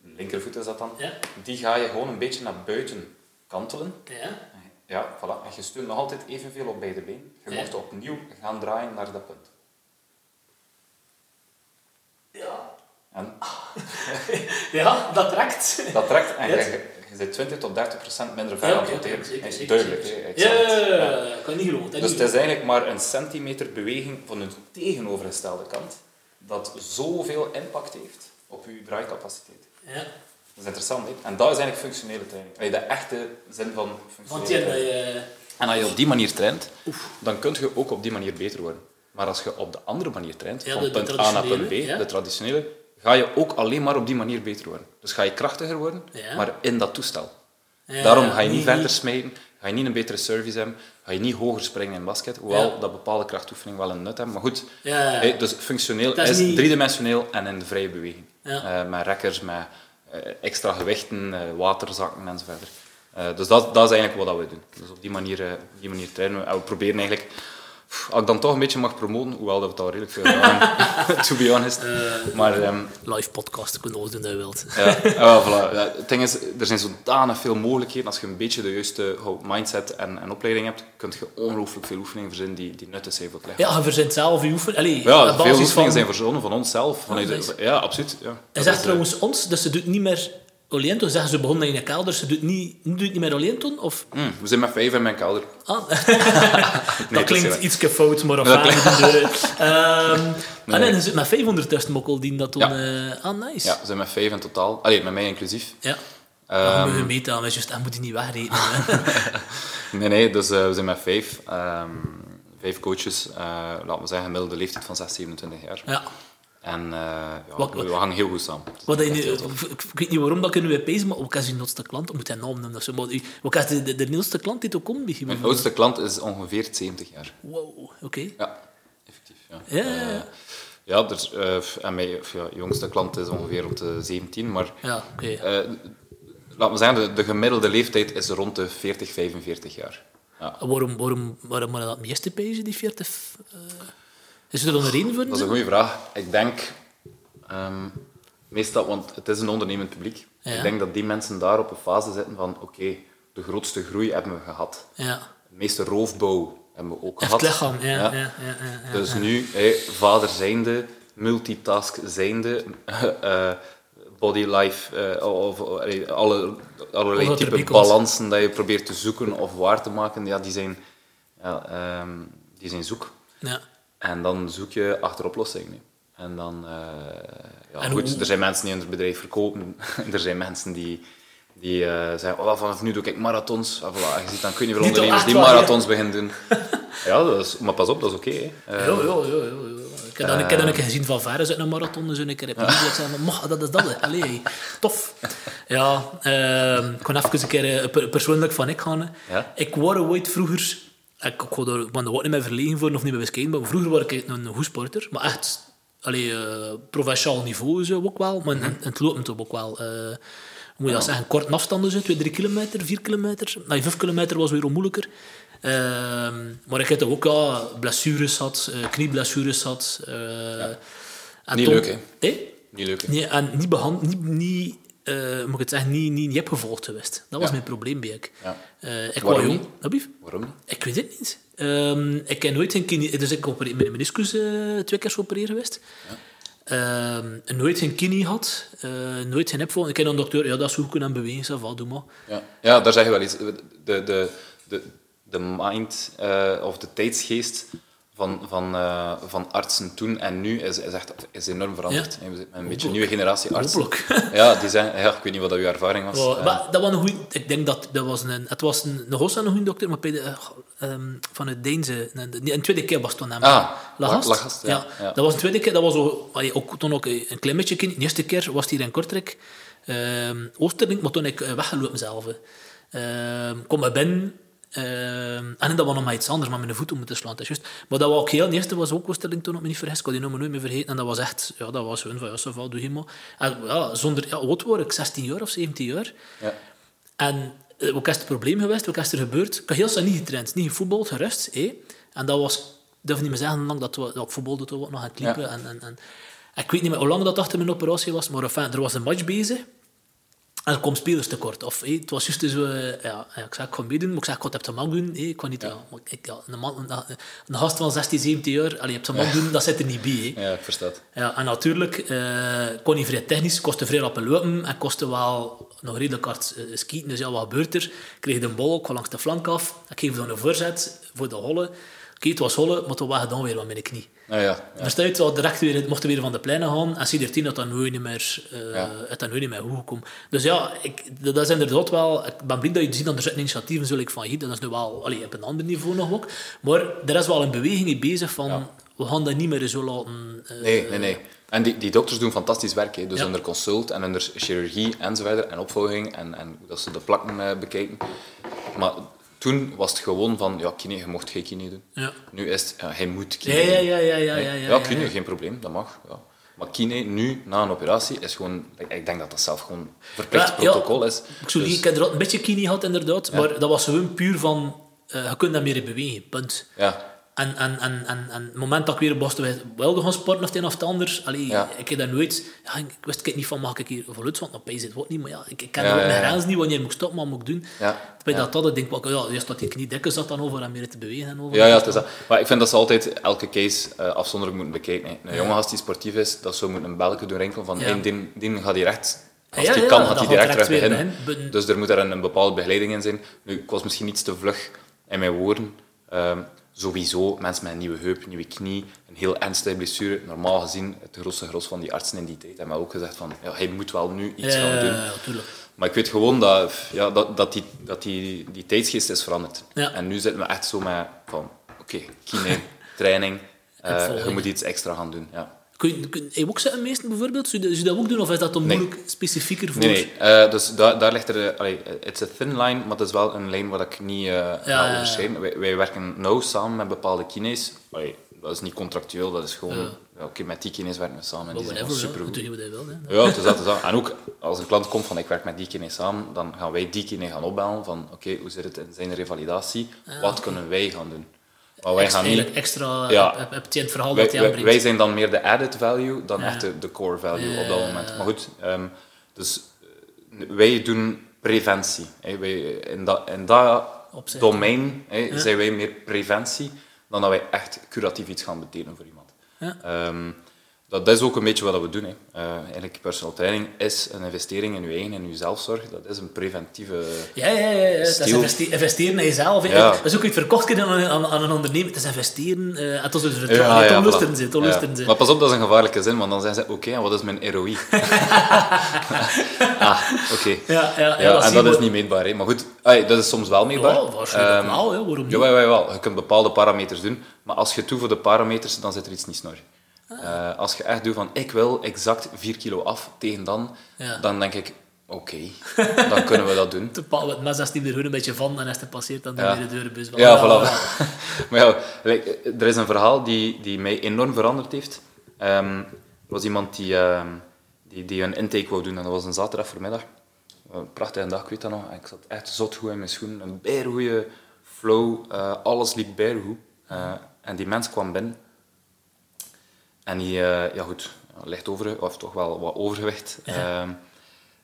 S2: linkervoet is dat dan, die ga je gewoon een beetje naar buiten kantelen. Ja. Ja, voilà. En je steunt nog altijd evenveel op beide benen. Je moet opnieuw gaan draaien naar dat punt.
S1: Ja. En? ja, dat trekt.
S2: Dat trekt en je, je zit 20 tot 30 procent minder ver aan het roteren. is duidelijk.
S1: Ja, ja, kan niet geloven.
S2: Dus het is eigenlijk maar een centimeter beweging van de tegenovergestelde kant dat zoveel impact heeft op je draaicapaciteit. Ja. Dat is interessant, hè? En dat is eigenlijk functionele training. Allee, de echte zin van functionele Want training. En als je op die manier traint, dan kun je ook op die manier beter worden. Maar als je op de andere manier traint, van punt A naar punt B, de traditionele, ga je ook alleen maar op die manier beter worden. Dus ga je krachtiger worden, maar in dat toestel. Daarom ga je niet verder smijten, ga je niet een betere service hebben, ga je niet hoger springen in basket, hoewel dat bepaalde krachtoefeningen wel een nut hebben. Maar goed, dus functioneel is, is driedimensioneel en in de vrije beweging. Uh, met rekkers, met eh, extra gewichten, eh, waterzakken enzovoort. Uh, dus dat, dat is eigenlijk wat we doen. Dus op die manier, die manier trainen we. We proberen eigenlijk als ik dan toch een beetje mag promoten, hoewel dat we het al redelijk veel gedaan to be honest. Uh, maar, um,
S1: live podcast, kunnen we doen dat je wilt.
S2: ja, ja, voilà. ja, het ding is, er zijn zodanig veel mogelijkheden. Als je een beetje de juiste mindset en, en opleiding hebt, kun je ongelooflijk veel oefeningen verzinnen die, die nuttig zijn voor het lichaam.
S1: Ja, je verzint zelf je oefeningen.
S2: Ja, veel oefeningen van... zijn verzonnen van onszelf. Van ja, ja, absoluut. Ja.
S1: En zegt trouwens ons, dus ze doet niet meer Oliento, zeggen ze begonnen in een kelder, ze doet niet, doet niet meer Oliento? Of?
S2: Mm, we zijn met vijf in mijn kelder.
S1: Ah. dat klinkt iets fout, maar of aan um, nee. En dan zit met 500 testmokkel die dat toen... Ja. Uh, ah, nice.
S2: Ja, we zijn met vijf in totaal. Allee, met mij inclusief.
S1: Ja. Um, we meta, maar juist, moet je niet wegrekenen.
S2: nee, nee, dus uh, we zijn met vijf. Um, vijf coaches, uh, laten we zeggen, gemiddelde leeftijd van 6, 27 jaar. Ja. En uh, ja, wat, we, we, hangen heel goed samen.
S1: Wat ik weet niet waarom dat kunnen we pezen, maar ook als je nieuwste klant, moet hij naam noemen of zo. Maar ook als de, de, de nieuwste klant die ook komt.
S2: Mijn oudste klant is ongeveer 70 jaar.
S1: Wow, oké. Okay.
S2: Ja, effectief. Ja, ja, ja. Uh, ja dus, uh, en mijn ja, jongste klant is ongeveer rond de 17, maar ja, okay. uh, laten we zeggen, de, de, gemiddelde leeftijd is rond de 40, 45 jaar.
S1: Ja. Waarom, waarom, waarom moet dat meeste pezen, die 40? Is er dan een reden voor?
S2: Dat is een goede vraag. Ik denk um, meestal, want het is een ondernemend publiek. Ik denk dat die mensen daar op een fase zitten van oké, de grootste groei hebben we gehad. Ja. De meeste roofbouw hebben we ook gehad.
S1: Het lichaam, ja. ja.
S2: ja. Dus nu, hey, vader zijnde, multitask zijnde eh, body life eh, of allee, alle, allerlei
S1: er
S2: type balansen dat je probeert te zoeken of waar te maken, ja, die, zijn, ja, ehm, die zijn zoek.
S1: Ja.
S2: En dan zoek je achter oplossingen. En dan, eh, ja,
S1: En
S2: goed,
S1: hoe-
S2: er zijn mensen die hun bedrijf verkopen. er zijn mensen die, die eh, zeggen, oh, vanaf nu doe ik marathons. Ah, voilà. Je ziet dan kun je
S1: Niet
S2: ondernemers
S1: op
S2: die marathons beginnen doen. ja, dat is, maar pas op, dat is oké. Eh,
S1: Ja, ja, ja, ja. Ik heb dat, ik heb dat een keer gezien van Vares uit een marathon, dus een keer heb ik gezegd "Mag, dat is dat, hè. Allee, tof. Ja, ik kon even een keer eh, persoonlijk van ik gaan. Ik was ooit vroeger, ik, ik daar- ik ben er ook niet meer verlegen voor of niet meer bescheiden, maar vroeger was ik een goede sporter, maar echt allee, eh, provinciaal niveau zo ook wel, maar in, in het lopen toch ook wel. eh, hoe moet je dat zeggen, korte afstanden, zo, 2, 3 kilometer, 4 kilometer. Nee, 5 kilometer was weer wat moeilijker. Ehm, maar ik heb ook ja, blessures gehad, eh, knieblessures gehad. eh,
S2: Niet leuk, hè? Niet leuk. hè.
S1: Nee, en niet behand, niet, niet, eh, moet ik het zeggen, niet, niet, niet heb gevolgd geweest. Dat was
S2: Ja.
S1: mijn probleem bij ik.
S2: Ja.
S1: Eh, ik
S2: Waarom
S1: jong.
S2: niet?
S1: Wat?
S2: Waarom niet?
S1: Ik weet het niet. Ehm, ik heb nooit een knie... Dus ik opereer, mijn meniscus eh, twee keer geopereerd geweest. Ehm, nooit geen knie eh, nooit geen hip Ik heb een dokter... Ja, dat is goed kunnen bewegen. Va, doe maar.
S2: Ja, ja daar zeg je wel iets. De, de, de, de mind of de tijdsgeest van, van, eh, van artsen toen en nu is, is echt is enorm veranderd.
S1: Ja.
S2: We zitten met een beetje een nieuwe generatie artsen.
S1: Hopelijk.
S2: Ja, die zijn, ja, ik weet niet wat dat uw ervaring was.
S1: Maar dat was een goeie, ik denk dat dat was een, het was een, een en een goede dokter, maar bij de, eh, ehm, vanuit Deense. Een, een tweede keer was het toen hem.
S2: Ah,
S1: Lagast.
S2: Lagast, ja, ja.
S1: Dat was een tweede keer, dat was zo, allee, ook, toen ook een klein beetje kind. De eerste keer was het hier in Kortrijk, Oosterlink, maar toen ik eh, weggelopen zelf. Ehm kom maar binnen. Ehm, en dat was nog maar iets anders, maar met mijn voeten moeten slaan. Dat is juist. Maar dat was ook heel, de eerste was ook toen, op me niet vergis. Ik had die nummer nooit meer vergeten. En dat was echt, ja, dat was hun van, ja, doe je maar. En ja, zonder, ja, wat word ik, 16 jaar of 17 jaar.
S2: ja.
S1: En eh, wat is het probleem geweest? Wat is er gebeurd? Ik had heel snel niet getraind, niet gevoetbald, gerust. hé. En dat was, ik durf niet meer zeggen hoe lang dat, we, dat ik voetbalde toen we nog aan het liepen.
S2: Ja.
S1: En, en, en, ik weet niet meer hoe lang dat achter mijn operatie was, maar enfin, er was een match bezig. En er kwam spelers tekort. Of, het was juist zo, eh, ja, ik zei, ik ga meedoen, maar ik zei, ik ga het op de man doen. ik niet, ja. maar ik, ja, een, man, een, een gast van 16, 17 jaar, allee, op de man doen, dat zit er niet bij.
S2: ja, ik versta.
S1: Ja, en natuurlijk eh kon niet vrij technisch, kostte vrij rap lopen en kostte wel nog redelijk hard eh, skieten. Dus ja, wat gebeurt er? Ik kreeg de bal ook langs de flank af. Ik geef dan een voorzet voor de holle. Oké, het was holle, maar toen was het dan weer wat met de knie.
S2: Nou ja, ja.
S1: Wel direct weer, mochten weer van de pleinen gaan. En zie je dat dat nooit niet meer, eh
S2: Ja.
S1: het dat nooit niet meer goed komt. Dus ja, ik, dat is inderdaad wel... Ik ben blij dat je ziet dat er initiatieven ik van hier. Dat is nu wel allee, op een ander niveau nog ook. Maar er is wel een beweging bezig van...
S2: Ja.
S1: We gaan dat niet meer zo laten... eh,
S2: Nee, nee, nee. En die, die dokters doen fantastisch werk. Hè. Dus onder consult en onder chirurgie enzovoort. En opvolging en, en dat ze de plakken eh, bekijken. Maar toen was het gewoon van, ja, kine, je mocht geen kine doen.
S1: Ja.
S2: Nu is het, ja, hij moet kine
S1: Ja, ja,
S2: doen.
S1: ja, ja, ja, ja, ja,
S2: ja,
S1: ja,
S2: kine, geen probleem, dat mag. Ja. Maar kine nu, na een operatie, is gewoon... Ik denk dat dat zelf gewoon verplicht protocol is.
S1: Ik, zou
S2: Dus-
S1: ik heb er ook een beetje kini gehad, inderdaad. Maar dat was gewoon puur van... eh, je kunt daar meer in bewegen, punt.
S2: ja,
S1: En, en, en, en, en het moment dat ik weer Boston wilde gaan sporten of het een of het ander, allee,
S2: Ja.
S1: ik heb daar nooit... Ja, ik wist ik niet van, mag ik hier voluit want op zit ook niet, maar ja, ik, ik ken
S2: Ja,
S1: ook mijn grens niet, wanneer moet ik stoppen, wat moet ik doen. Bij dat dat, ik denk ik, ja, eerst dat die knie dikker zat dan over en meer te bewegen. En over
S2: Ja, ja, het is dat. Maar ik vind dat ze altijd elke case eh, afzonderlijk moeten bekijken. hè. Een jonge gast die sportief is, dat zou moeten een belletje doen rinkelen van
S1: Ja.
S2: hey, die, die gaat direct... Als
S1: Ja,
S2: die
S1: ja,
S2: kan,
S1: dat
S2: gaat hij direct
S1: direct
S2: terug
S1: weer
S2: beginnen. Dus er moet daar een, een bepaalde begeleiding in zijn. Nu, ik was misschien iets te vlug in mijn woorden. Ehm, sowieso, mensen met een nieuwe heup, nieuwe knie, een heel ernstige blessure. Normaal gezien, het grootste gros van die artsen in die tijd hebben ook gezegd van ja, hij moet wel nu iets gaan doen.
S1: ja, natuurlijk.
S2: Maar ik weet gewoon dat, ja, dat, dat, die, dat die, die tijdsgeest is veranderd.
S1: Ja.
S2: En nu zitten we echt zo met van, oké, kine, training, eh, je moet iets extra gaan doen. Ja.
S1: Kun je, kun je ook zeggen, meesten bijvoorbeeld? Zou je, zou je dat ook doen, of is dat dan
S2: Nee.
S1: moeilijk specifieker voor...
S2: Nee, nee. eh, dus daar, daar ligt er... eh, allee, it's a thin line, maar het is wel een lijn waar ik niet eh
S1: ja.
S2: Wij, wij werken nauw samen met bepaalde kines. Allee, dat is niet contractueel, dat is gewoon... ja, Oké, met die kines werken we samen en die zijn
S1: doe je je wil. Hè.
S2: Ja, is dat, is dat. En ook als een klant komt van ik werk met die kine samen, dan gaan wij die kine gaan opbellen van oké, hoe zit het in zijn revalidatie? Wat kunnen wij gaan doen? Maar wij
S1: Extra,
S2: gaan niet...
S1: extra
S2: Ja.
S1: heb, heb, heb je het verhaal
S2: Wij,
S1: dat
S2: wij,
S1: aanbrengt.
S2: wij zijn dan meer de added value dan echt de, de core value op dat moment. Maar goed, ehm, dus eh, wij doen preventie. Wij, in, dat, in dat domein zijn wij meer preventie dan dat wij echt curatief iets gaan betekenen voor iemand.
S1: Ja.
S2: Dat is ook een beetje wat we doen. Hè. Uh, eigenlijk personal training is een investering in je eigen en je zelfzorg. Dat is een preventieve
S1: Ja, ja, ja. ja. Dat is investeren in jezelf. Ja. Dat is ook iets verkocht aan, aan, aan een ondernemer. Het is investeren. Uh, het is dus het ja, ja, lusten zit, ja.
S2: Maar pas op, dat is een gevaarlijke zin, want dan zeggen ze, oké, okay, wat is mijn ROI? ah, oké.
S1: Ja, ja,
S2: ja, en dat is niet meetbaar. Hè. Maar goed, ay, dat is soms wel meetbaar.
S1: Ja, waarschijnlijk um, wel. Hè. Waarom niet?
S2: Ja, ja, ja, Je kunt bepaalde parameters doen, maar als je toe voor de parameters, dan zit er iets niet snor. Uh, als je echt doet van ik wil exact 4 kilo af tegen dan, ja. dan denk ik oké, okay, dan kunnen we dat doen.
S1: Het mes die er gewoon een beetje van en als het passeert, dan
S2: ja.
S1: doe je de deurbus.
S2: Ja, voilà. maar ja, er is een verhaal die, die mij enorm veranderd heeft. Um, er was iemand die, uh, die, die een intake wou doen en dat was een zaterdag voormiddag. Een prachtige dag, ik weet dat nog. Ik zat echt zot goed in mijn schoenen. Een bijgoeie flow, uh, alles liep bijgoed. Uh, en die mens kwam binnen en die, uh, ja goed, licht over, of toch wel wat overgewicht. Ja. Um,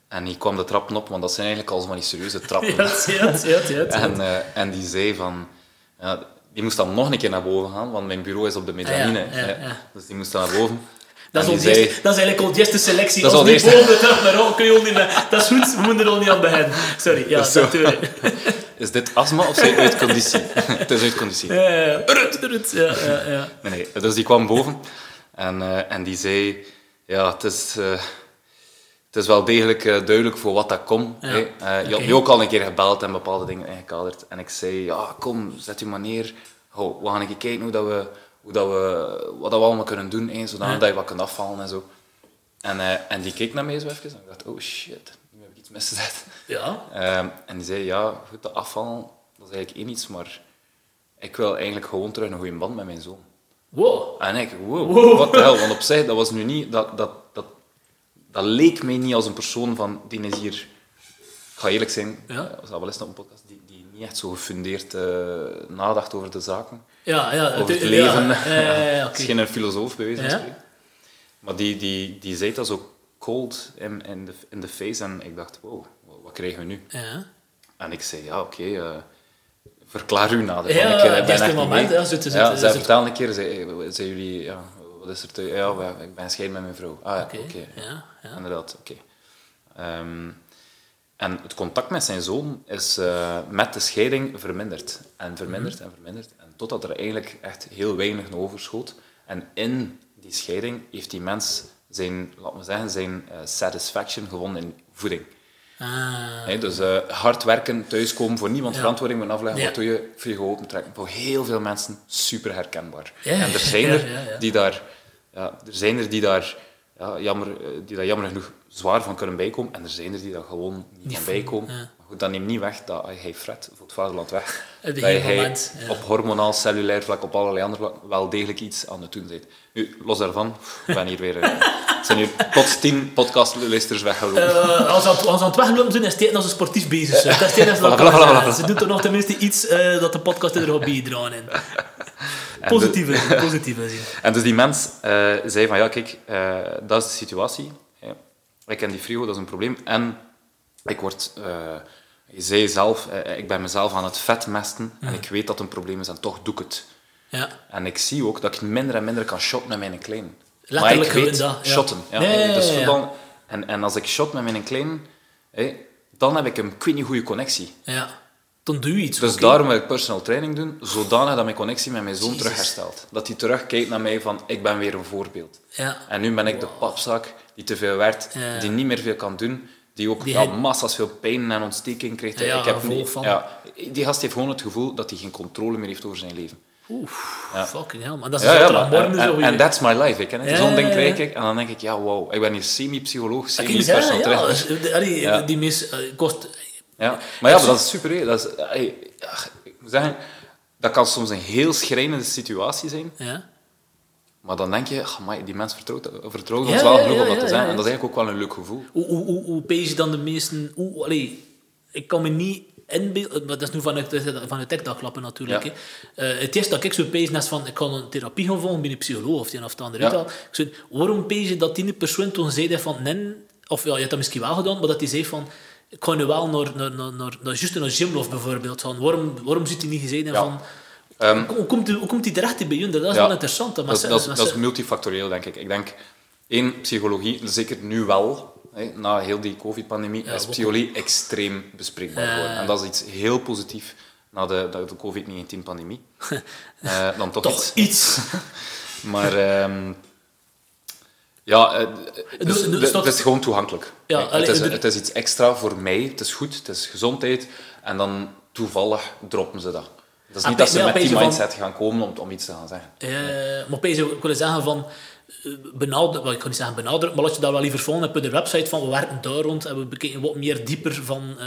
S2: en die kwam de trappen op, want dat zijn eigenlijk al van die serieuze trappen.
S1: Ja, ja, ja, ja,
S2: en, uh, en die zei van... Ja, die moest dan nog een keer naar boven gaan, want mijn bureau is op de mezzanine.
S1: Ah, ja, ja,
S2: Dus die moest dan naar boven.
S1: Dat is, zei, dat is eigenlijk al de eerste selectie. Dat is al de eerste. boven de trap naar rol, kun je niet. Dat is goed, we moeten er al niet aan beginnen. Sorry, ja, natuurlijk.
S2: Is dit astma of zijn uit conditie? het is uit conditie.
S1: Ja, ja, ja. ja, ja, ja.
S2: Nee, nee. Dus die kwam boven. En, uh, en die zei, ja, het is, uh, het is wel degelijk uh, duidelijk voor wat dat komt. Ja. je okay. had me ook al een keer gebeld en bepaalde dingen ingekaderd. En ik zei, ja, kom, zet u maar neer. We gaan even kijken hoe dat we, hoe dat we, wat dat we allemaal kunnen doen, hè, zodat ja. dat je wat kunt afvallen en zo. En, en die keek naar mij zo even en ik dacht, oh shit, nu heb ik iets misgezet.
S1: Ja.
S2: Ehm, en die zei, ja, goed, de afvallen, dat is eigenlijk één iets, maar ik wil eigenlijk gewoon terug een goede band met mijn zoon.
S1: Wow.
S2: En ik, wow, wat de hel. Want op zich, dat was nu niet... Dat, dat, dat, dat leek mij niet als een persoon van... Die is hier... Ik ga eerlijk zijn, ja? dat wel eens op een podcast, die, die niet echt zo gefundeerd uh, nadacht over de zaken.
S1: Ja, ja.
S2: Over het leven.
S1: Ja, ja,
S2: okay. geen filosoof, bij wijze van spreken. Maar die, die, die zei dat zo cold in, in, de, in de face. En ik dacht, wow, wat krijgen we nu?
S1: Ja.
S2: En ik zei, ja, oké... Okay, uh, verklaar u nader.
S1: Ja,
S2: ik
S1: ben echt moment. Ja, zo
S2: ja, zij vertelde een keer, zei, zei jullie, ja, wat is er te... Ja, ik ben scheiden met mijn vrouw. Ah ja, oké. Okay. Okay.
S1: Ja, ja.
S2: Inderdaad, oké. Okay. Um, en het contact met zijn zoon is uh, met de scheiding verminderd. En verminderd -hmm. en verminderd. En totdat er eigenlijk echt heel weinig overschoot. En in die scheiding heeft die mens zijn, laten we zeggen, zijn uh, satisfaction gewonnen in voeding.
S1: Ah.
S2: dus uh, hard werken, thuiskomen, voor niemand ja. verantwoording moeten afleggen. Ja. Wat doe je? Frigo opentrekken. Voor heel veel mensen super herkenbaar.
S1: Ja.
S2: En er zijn er die daar, ja, er zijn er die daar, ja, jammer, eh, die daar jammer genoeg zwaar van kunnen bijkomen. En er zijn er die daar gewoon niet, niet van bijkomen. Goed, dat neemt niet weg dat hij fret voor het vaderland weg.
S1: Dat
S2: hij
S1: moment,
S2: op hormonaal, cellulair vlak, op allerlei andere vlak wel degelijk iets aan het doen bent. Nu, los daarvan, ik ben hier weer... Zijn hier plots tien podcastluisters weggelopen.
S1: Uh, als, ze aan het weggelopen zijn, is het als een sportief bezig zijn. Dat is voilà, Ze doen toch nog tenminste iets uh, dat de podcast er gaat bijdragen in. Positieve, positieve zin.
S2: En dus die mens uh, zei van, ja kijk, dat is de situatie. Ik ken die frigo, dat is een probleem. En ik word... je zei zelf, ik ben mezelf aan het vetmesten mm. en ik weet dat een probleem is en toch doe ik het.
S1: Ja.
S2: En ik zie ook dat ik minder en minder kan shotten met mijn klein.
S1: Letterlijk
S2: maar ik weet
S1: dat,
S2: ja. shotten. Ja.
S1: Nee,
S2: dus
S1: ja,
S2: dan, en, en als ik shot met mijn klein, dan heb ik een ik goede connectie.
S1: Ja, dan doe je iets.
S2: Dus
S1: okay.
S2: daarom wil ik personal training doen, zodanig dat mijn connectie met mijn zoon Jesus. terug herstelt. Dat hij terugkijkt naar mij van, ik ben weer een voorbeeld.
S1: Ja.
S2: En nu ben ik de papzak die te veel werkt, die niet meer veel kan doen, die ook
S1: Die
S2: ja,
S1: hij-
S2: massa's veel pijn en ontsteking krijgt.
S1: Ja,
S2: ik heb niet,
S1: van.
S2: ja, die gast heeft gewoon het gevoel dat hij geen controle meer heeft over zijn leven.
S1: Oef,
S2: Ja.
S1: fucking hell. Maar dat is
S2: Ja, maar, en,
S1: zo
S2: en, that's my life. Ik.
S1: Ja,
S2: Zo'n ding krijg ik en dan denk ik, ja, wow, ik ben hier semi-psycholoog,
S1: ging
S2: semi-personal trainer.
S1: die mis, eh, kost...
S2: Ja, maar ja, maar dat is super. Dat, is, ik moet zeggen, dat kan soms een heel schrijnende situatie zijn,
S1: Ja.
S2: Maar dan denk je, amai, die mens vertrouwt, vertrouwt
S1: Ja,
S2: ons wel genoeg om dat te
S1: ja.
S2: En dat is eigenlijk ook wel een leuk gevoel.
S1: Hoe, hoe, hoe, hoe pees je dan de meesten... Hoe, allee, ik kan me niet inbeelden... Maar dat is nu vanuit, vanuit TikTok-klappen natuurlijk.
S2: Ja.
S1: hè. Eh, het eerste dat ik zo pees is van... Ik kan een therapie gaan volgen bij een psycholoog of die een of de andere.
S2: Ja.
S1: Ik zei, waarom pees je dat die persoon toen zei van... Nee, of ja, je hebt dat misschien wel gedaan, maar dat hij zei van... Ik ga nu wel naar, naar, naar, naar, naar juist naar Gymlof bijvoorbeeld. Van, waarom, waarom zit hij niet gezegd
S2: Ja.
S1: van...
S2: Ehm,
S1: hoe, komt die, hoe komt die terecht bij jullie? Dat is
S2: Ja.
S1: wel interessant.
S2: Dat dat, dat is multifactorieel, denk ik. Ik denk, Eén, psychologie, zeker nu wel, hè, na heel die covid-pandemie,
S1: Ja,
S2: is psychologie extreem bespreekbaar geworden. En dat is iets heel positiefs na de, de, de covid-19-pandemie. Eh, dan toch,
S1: Toch
S2: iets.
S1: iets.
S2: Maar ja, het, is, het is gewoon toegankelijk.
S1: Ja, allee,
S2: het, is, het is iets extra voor mij. Het is goed, het is gezondheid. En dan toevallig droppen ze dat. Dat is
S1: Ah,
S2: niet dat ze met die
S1: van-
S2: mindset gaan komen om, om iets te gaan zeggen.
S1: Eh, maar opeens, ik wil zeggen van eh, benadrukken, wel, ik kan niet zeggen benadrukken, maar als je daar wel liever volgt op de website van we werken daar rond en we bekijken wat meer dieper van eh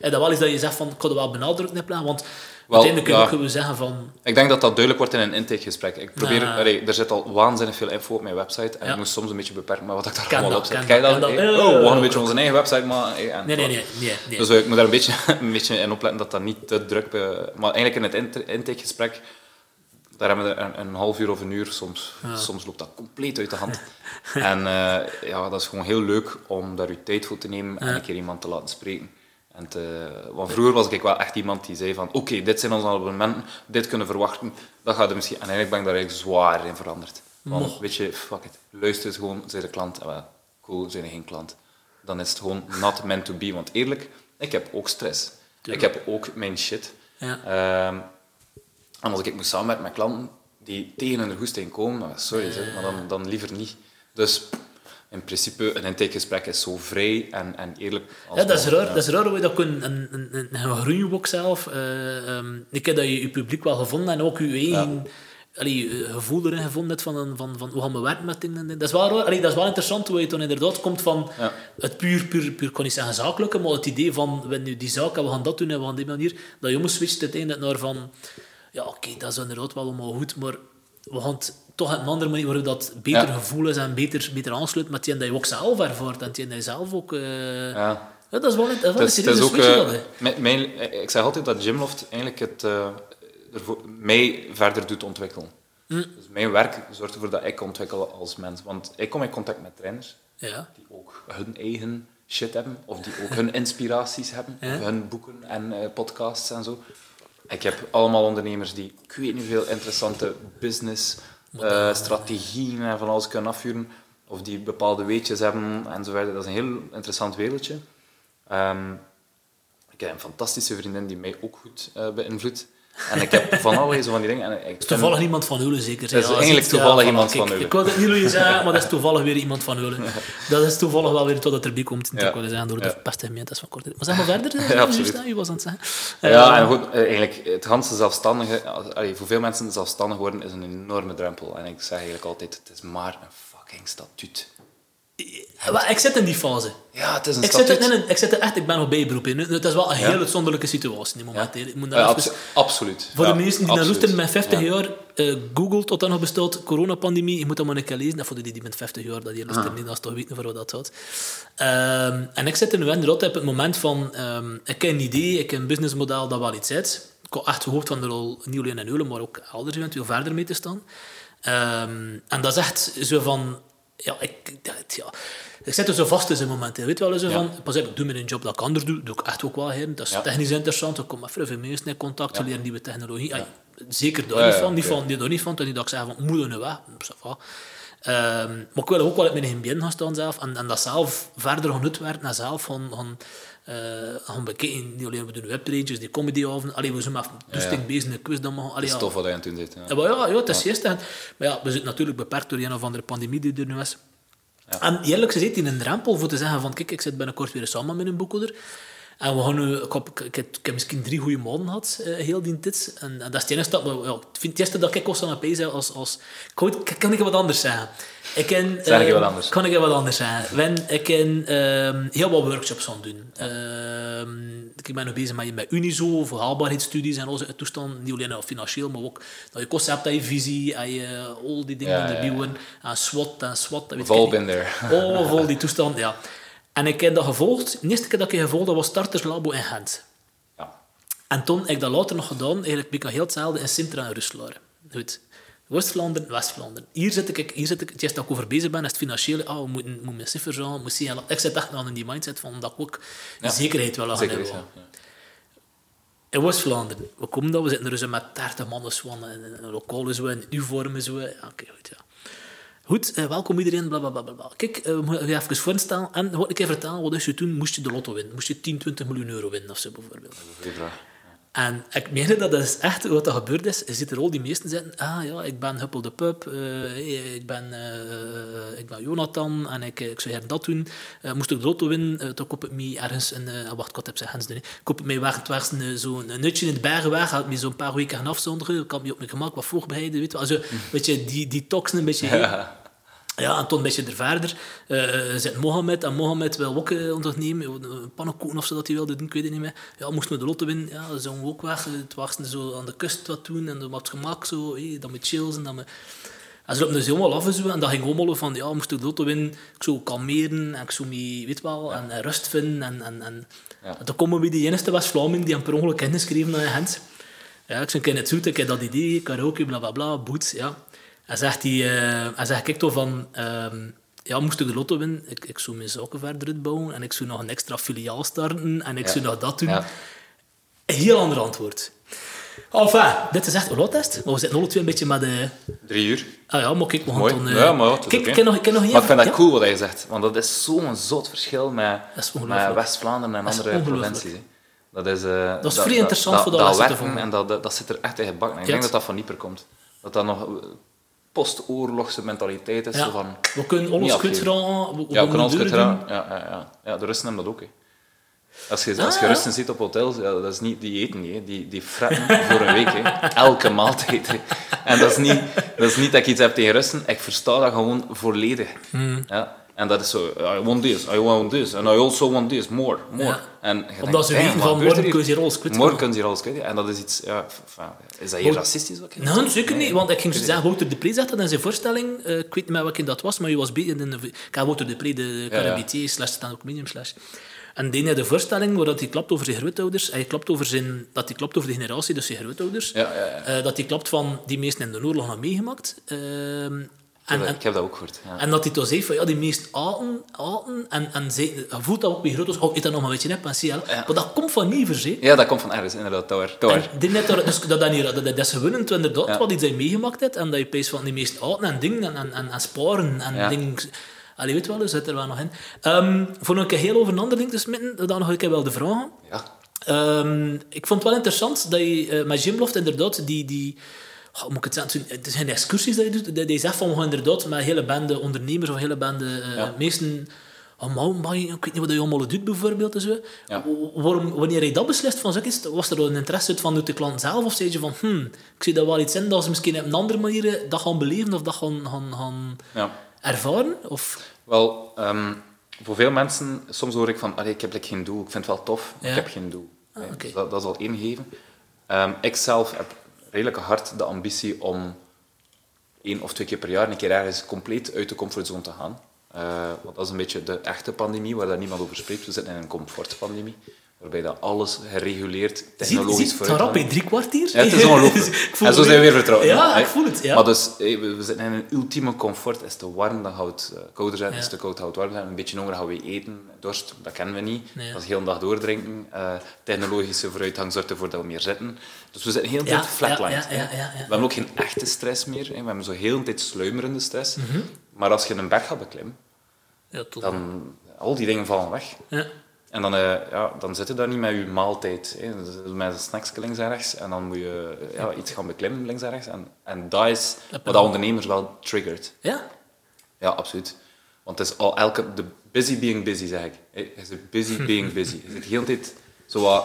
S1: en dat wel is dat je zegt van ik kan wel in plaats want
S2: Wel,
S1: uiteindelijk
S2: ja.
S1: zeggen van
S2: Ik denk dat dat duidelijk wordt in een intakegesprek. Ik probeer, allee, er zit al waanzinnig veel info op mijn website en
S1: Ja.
S2: ik moest soms een beetje beperken met wat ik daar allemaal op zet. Kijk
S1: dat, dat?
S2: Hey, oh, we gaan een
S1: ja.
S2: beetje onze eigen website maken. hey, en
S1: nee nee nee nee, nee.
S2: Dus eh, ik moet daar een beetje, een beetje in opletten dat dat niet te druk... be- Maar eigenlijk in het intakegesprek, daar hebben we een, een half uur of een uur. Soms, soms loopt dat compleet uit de hand. en eh, ja, dat is gewoon heel leuk om daar je tijd voor te nemen en een keer iemand te laten spreken. En te, want vroeger was ik wel echt iemand die zei van oké, dit zijn onze abonnementen, dit kunnen verwachten, dat gaat er misschien... En eigenlijk ben ik daar eigenlijk zwaar in veranderd. Want weet je, fuck it, luister gewoon, zijn de klant, en wel, cool, zijn er geen klant. Dan is het gewoon not meant to be. Want eerlijk, ik heb ook stress. Ik heb ook mijn shit.
S1: Ja.
S2: Ehm, en als ik moet samenwerken met klanten die tegen hun goesting komen, sorry, zeg, maar dan, dan liever niet. Dus in principe, een intakegesprek is zo vrij en, en eerlijk. als
S1: Ja, dat is raar, dat is raar hoe je dat kunt een, een, een, ook zelf. Ehm, ik heb dat je je publiek wel gevonden en ook je eigen allee, gevoel erin gevonden hebt van, van, van hoe gaan we werken met dingen. Dat is wel allee, dat is wel interessant hoe je dan inderdaad komt van
S2: Ja.
S1: het puur, puur, puur, kan niet zeggen zakelijke, maar het idee van we nu die zaak en we gaan dat doen en we gaan die manier, dat je omswitcht uiteindelijk naar van ja oké, dat is inderdaad wel allemaal goed, maar we gaan het toch op een andere manier waarop dat beter
S2: Ja.
S1: gevoel is en beter, beter aansluit met die dat je ook zelf ervaart en die dat je zelf ook... eh,
S2: Ja.
S1: ja, dat is wel, dat is een
S2: is ook, eh,
S1: dat, hè.
S2: mijn, mijn- ik zeg altijd dat Gymloft eigenlijk het, eh, ervoor, mij verder doet ontwikkelen.
S1: Hm.
S2: Dus mijn werk zorgt ervoor dat ik ontwikkel als mens. Want ik kom in contact met trainers
S1: Ja.
S2: die ook hun eigen shit hebben, of die ook hun inspiraties hebben, of hun boeken en eh, podcasts en zo. Ik heb allemaal ondernemers die, ik weet niet veel, interessante business eh, strategieën en van alles kunnen afvuren, of die bepaalde weetjes hebben en. Dat is een heel interessant wereldje. Ehm, ik heb een fantastische vriendin die mij ook goed eh, beïnvloedt. En ik heb van zo van die dingen. En ik vind-
S1: Toevallig iemand van Hulen, zeker.
S2: Dat is
S1: Ja,
S2: eigenlijk toevallig iemand van Hulen.
S1: Ik wou het niet je zei, maar dat is toevallig weer iemand van Hulen. Dat is toevallig wel weer totdat erbij komt.
S2: Ja.
S1: Ik zeggen, door de gemeentes van Kortrijk. Maar zeg maar verder, eh,
S2: Ja, absoluut.
S1: u was aan het zeggen.
S2: Ja,
S1: Eh,
S2: en goed, eh, eigenlijk, het ganse zelfstandige, allee, voor veel mensen zelfstandig worden is een enorme drempel. En ik zeg eigenlijk altijd, het is maar een fucking statuut.
S1: Maar ik zit in die fase.
S2: Ja, het is een
S1: Ik zit, er, nee, nee, ik zit er echt, ik ben nog bijberoep in. Het is wel een
S2: Ja.
S1: heel uitzonderlijke situatie in het moment. hè. Ik moet
S2: Ja,
S1: even-
S2: absoluut.
S1: Voor de mensen die naar luisteren met 50
S2: Ja.
S1: jaar, eh, Google tot dan nog bestaat, coronapandemie, je moet dat maar een keer lezen. En voor die die met 50 jaar, dat hier luisteren, niet, dat is toch weten voor wat dat gaat. Ehm, en ik zit er nu inderdaad op het moment van, ehm, ik heb een idee, ik heb een businessmodel dat wel iets is. Ik had echt gehoopt van er al niet alleen in Eulen, maar ook elders eventueel verder mee te staan. Ehm, en dat is echt zo van, ja, ik, dat- ja, ik zit er zo vast in zo'n moment. hè. Weet wel, zo
S2: Ja.
S1: van, pas op, ik doe mijn job dat ik anders doe, doe ik echt ook wel heen. Dat is
S2: Ja.
S1: technisch interessant, ik kom met veel mensen in contact,
S2: Ja.
S1: leren nieuwe technologie. Zeker daar niet van, niet
S2: oké.
S1: van, die daar niet van, toen ik zeg van, moet er nu weg, va. Ehm, maar ik wil ook wel uit mijn gaan staan zelf, en, en dat zelf verder gaan uitwerken en zelf gaan, gaan, eh, gaan bekijken. Niet alleen, we doen webpages, die comedyavonden, allee, we zijn toesting
S2: ja.
S1: bezig, een quiz dan Allee,
S2: is tof wat het doen zit. Ja.
S1: Ja, maar ja, ja, het is juist. Maar ja, we zitten natuurlijk beperkt door een of andere pandemie die er nu is.
S2: Ja.
S1: En eerlijk gezegd, in een drempel voor te zeggen van kijk, ik zit binnenkort weer samen met een boekhouder. En we gaan nu, ik, heb, ik, heb, ik heb misschien drie goede maanden gehad, eh, heel die tijd. En, en dat is het enige dat, maar ja, ik vind het eerste dat ik kost aan zei als, als ik ik- kan ik wat anders zeggen? Ik ken,
S2: Zeg een keer
S1: eh,
S2: wat anders.
S1: Kan ik wat anders zeggen? Wen, ik ken ehm, heel wat workshops gaan doen. Ehm, ik ben nog bezig met, met Unizo, voor haalbaarheidsstudies en al zo'n toestand. Niet alleen financieel, maar ook dat je concept, dat je visie, en je al die dingen
S2: Ja, ja, ja.
S1: onderbouwen. En SWOT en SWOT. dat weet
S2: Vol
S1: ik niet.
S2: been there.
S1: Oh, vol die toestand, ja. En ik heb dat gevolgd. De eerste keer dat ik gevolgd dat was Starterslabo in Gent.
S2: Ja.
S1: En toen heb ik dat later nog gedaan, eigenlijk ben ik heel hetzelfde in Sintra en Ruslaar. Goed. West-Vlaanderen, West-Vlaanderen. Hier zit ik, hier zit ik, het dat ik over bezig ben, is het financiële. Ah, we moeten, moeten met cijfers aan, we moeten zien. Ik zit echt aan in die mindset van dat ik ook
S2: Ja.
S1: zekerheid wil gaan hebben.
S2: ja.
S1: In West-Vlaanderen, we komen daar, we zitten er zo met 30 mannen zo in een lokaal zo. Ja, oké, goed, ja. Goed, eh, welkom iedereen, bla bla bla bla. Kijk, eh, we moeten even voorstellen. En een keer vertellen, wat is je toen? Moest je de lotto winnen? Moest je 10, 20 miljoen euro winnen of zo bijvoorbeeld? En ik meen dat dat is echt wat er gebeurd is. Je ziet er al die meesten zitten. Ah ja, ik ben Huppel de Pub. eh, ik, ben, eh, ik ben Jonathan. En ik, ik zou hier dat doen. Eh, moest ik de lotto winnen, dan koop ik me ergens een... wacht, ik het zeggen. Ik koop ik mij weg, het was een, zo'n nutje in de bergen weg. Had me zo'n paar weken gaan afzonderen. Ik had me op mijn gemak wat voorbereiden. Weet je. Also, weet je, die, die toxen een beetje...
S2: Ja.
S1: Ja, en toen een beetje er verder eh, zit Mohammed. En Mohammed wil ook eh, ondernemen. Een pannenkoeken of zo dat hij wilde doen, ik weet het niet meer. Ja, moesten we de lotto winnen. Ja, dan zouden we ook weg. Het was zo aan de kust wat doen. En dan wat gemak zo. Hey, dan met chills en dan met... En ze lopen dus helemaal af en zo. En dat ging allemaal van, ja, moest ik de lotto winnen. Ik zou kalmeren en ik zou me, weet wel, en, en rust vinden. En, en, en,
S2: Ja.
S1: en toen komen we die enige West-Vlaming die hem per ongeluk ingeschreven naar Gent. Ja, ik zei, ken het zoet, ik heb dat idee, karaoke, bla bla bla, boots, ja. En zegt hij, eh, en zegt ik toch van, ehm, ja, moest ik de lotto winnen, ik, ik zou mijn zaken verder uitbouwen en ik zou nog een extra filiaal starten en ik
S2: Ja.
S1: zou nog dat doen.
S2: Ja.
S1: Een heel ander antwoord. Enfin, dit is echt een lottest, maar we zitten alle twee een beetje met de...
S2: Drie uur.
S1: Ah ja, maar kijk, we gaan
S2: Mooi.
S1: dan... eh,
S2: Ja, maar dat
S1: kijk, ik nog, ik nog.
S2: Maar ik vind dat
S1: ja?
S2: cool wat hij zegt, want dat is zo'n zot verschil met,
S1: Dat
S2: met West-Vlaanderen en
S1: Dat
S2: andere provincies. hè. Dat is, eh,
S1: Dat is vrij interessant voor de
S2: dat,
S1: lessen te
S2: en dat, dat, dat zit er echt in gebakken. Ik denk dat dat van Nieper komt. Dat dat nog eh, post-oorlogse mentaliteit is.
S1: Ja.
S2: Van,
S1: We kunnen alles kut we, we
S2: ja,
S1: gaan
S2: kan alles gedaan. Ja, ja, ja. ja, de Russen hebben dat ook. Hè. Als je, als je
S1: Ah.
S2: Russen ziet op hotels, ja, dat is niet, die eten niet. Hè. Die, die fretten voor een week. Hè. Elke maaltijd. Hè. En dat is, niet, dat is niet dat ik iets heb tegen Russen. Ik versta dat gewoon volledig.
S1: Hmm.
S2: Ja. En dat is zo, I want this, I want this, and I also want this, more, more.
S1: Ja.
S2: En
S1: Omdat ze weten van morgen
S2: er
S1: kun je hier alles kwijt
S2: Morgen kunnen ze hier alles kwijt. En dat is iets, ja, is dat hier racistisch? Wat ik
S1: Nee, zeker niet. Want ik ging zo zeggen, Wouter de Pre zegt dat in zijn voorstelling. eh, ik weet niet welke dat was, maar je was beter in de... Ik had Wouter de Pre, de
S2: ja.
S1: carabitier slash stand-up comedian slash... En die had de voorstelling waar dat hij klapt over zijn grootouders. Hij klapt over zijn, dat hij klapt over de generatie, dus zijn grootouders.
S2: Ja, ja, ja.
S1: Eh, dat hij klapt van die meesten in de oorlog nog meegemaakt. Ehm, en,
S2: ik heb dat ook gehoord. Ja.
S1: en dat hij toch zei van, ja, die meest aten, aten en, en je voelt dat ook bij grootouders, oh, eet dat nog maar een beetje nep en zie je,
S2: Ja.
S1: Maar dat komt van Nievers, hè.
S2: ja, dat komt van ergens, inderdaad. Waar.
S1: En die net dus dat, dat, dat, dat is gewonnen inderdaad,
S2: Ja.
S1: wat je meegemaakt hebt, en dat je pees van die meest oud en dingen en, en, en, en sparen en
S2: Ja.
S1: dingen. Allee, weet wel, er zit er wel nog in. Ehm voor een keer heel over een ander ding te smitten, dan nog een keer wel de vragen.
S2: Ja.
S1: Ehm, ik vond het wel interessant dat je eh, met Jimloft inderdaad die... die moet ik het zeggen? Het zijn excursies dat je doet. Je zegt van we gaan inderdaad met een hele bende ondernemers of een hele bende eh
S2: Ja.
S1: meesten... Oh, mountainbiken, ik weet niet wat je allemaal doet bijvoorbeeld. En zo.
S2: Ja.
S1: Waarom, wanneer je dat beslist, van, was er een interesse uit van de klant zelf? Of zei je van, hmm, ik zie daar wel iets in dat ze misschien op een andere manier eh, dat gaan beleven of dat gaan, gaan, gaan
S2: ja.
S1: ervaren? Of,
S2: Wel, ehm, voor veel mensen, soms hoor ik van, ik heb like, geen doel, ik vind het wel tof,
S1: Ja.
S2: ik heb geen doel.
S1: Ah,
S2: dus dat, dat is al één gegeven. Ehm, ik zelf heb redelijk hard de ambitie om één of twee keer per jaar een keer ergens compleet uit de comfortzone te gaan. Eh, want dat is een beetje de echte pandemie, waar daar niemand over spreekt. We zitten in een comfortpandemie, waarbij dat alles gereguleerd, technologisch
S1: zie, het rap in drie kwartier?
S2: Ja, het is ongelooflijk. En zo zijn we weer vertrouwd.
S1: Ja, ik voel het. Ja.
S2: Maar dus, hé, we, we zitten in een ultieme comfort. Is te warm, dan gaat het eh, kouder zijn.
S1: Ja.
S2: Is te koud, gaat het warm zijn. Een beetje honger gaan we eten. Dorst, dat kennen we niet.
S1: Nee.
S2: Dat is heel de dag doordrinken. Eh, technologische vooruitgang zorgt ervoor dat we meer zitten. Dus we zitten heel de
S1: Ja,
S2: tijd flatlined. We hebben ook geen echte stress meer. Hè. We hebben zo heel de tijd sluimerende stress.
S1: Mhm.
S2: Maar als je een berg gaat beklimmen, dan al die dingen vallen weg. En dan, eh, ja, dan zit je daar niet met je maaltijd. Hè. Met een snackje links en rechts. En dan moet je eh, ja, iets gaan beklimmen links en rechts. En, en dat is wat dat ondernemers wel triggert.
S1: ja?
S2: Ja, absoluut. Want het is al elke... De busy being busy, zeg ik. Je zit busy being busy. Je zit de hele tijd zo wat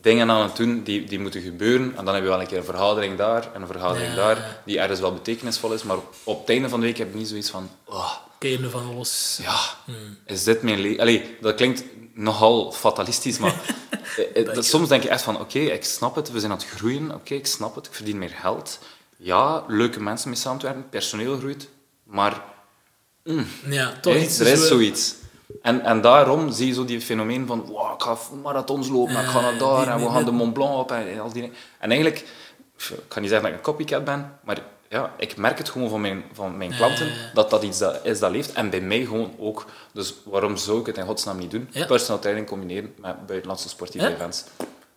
S2: dingen aan het doen die, die moeten gebeuren. En dan heb je wel een keer een vergadering daar en een vergadering
S1: Ja.
S2: daar, die ergens wel betekenisvol is. Maar op het einde van de week heb je niet zoiets van... Oh,
S1: van alles.
S2: ja, is dit mijn leven? Allee, dat klinkt nogal fatalistisch, maar eh, eh, soms denk je echt van, oké, ik snap het, we zijn aan het groeien, oké, ik snap het, ik verdien meer geld. Ja, leuke mensen mee samen te werken, personeel groeit, maar
S1: Ja, toch iets
S2: er is
S1: zo-
S2: zoiets. En, en daarom zie je zo die fenomeen van, wow, ik ga marathons lopen, ik ga naar daar en we gaan de Mont Blanc op en, en al die dingen. En eigenlijk, ik ga niet zeggen dat ik een copycat ben, maar ja, ik merk het gewoon van mijn, van mijn klanten, dat dat iets dat is dat leeft. En bij mij gewoon ook. Dus waarom zou ik het in godsnaam niet doen?
S1: Ja.
S2: Personal training combineren met buitenlandse sportieve events.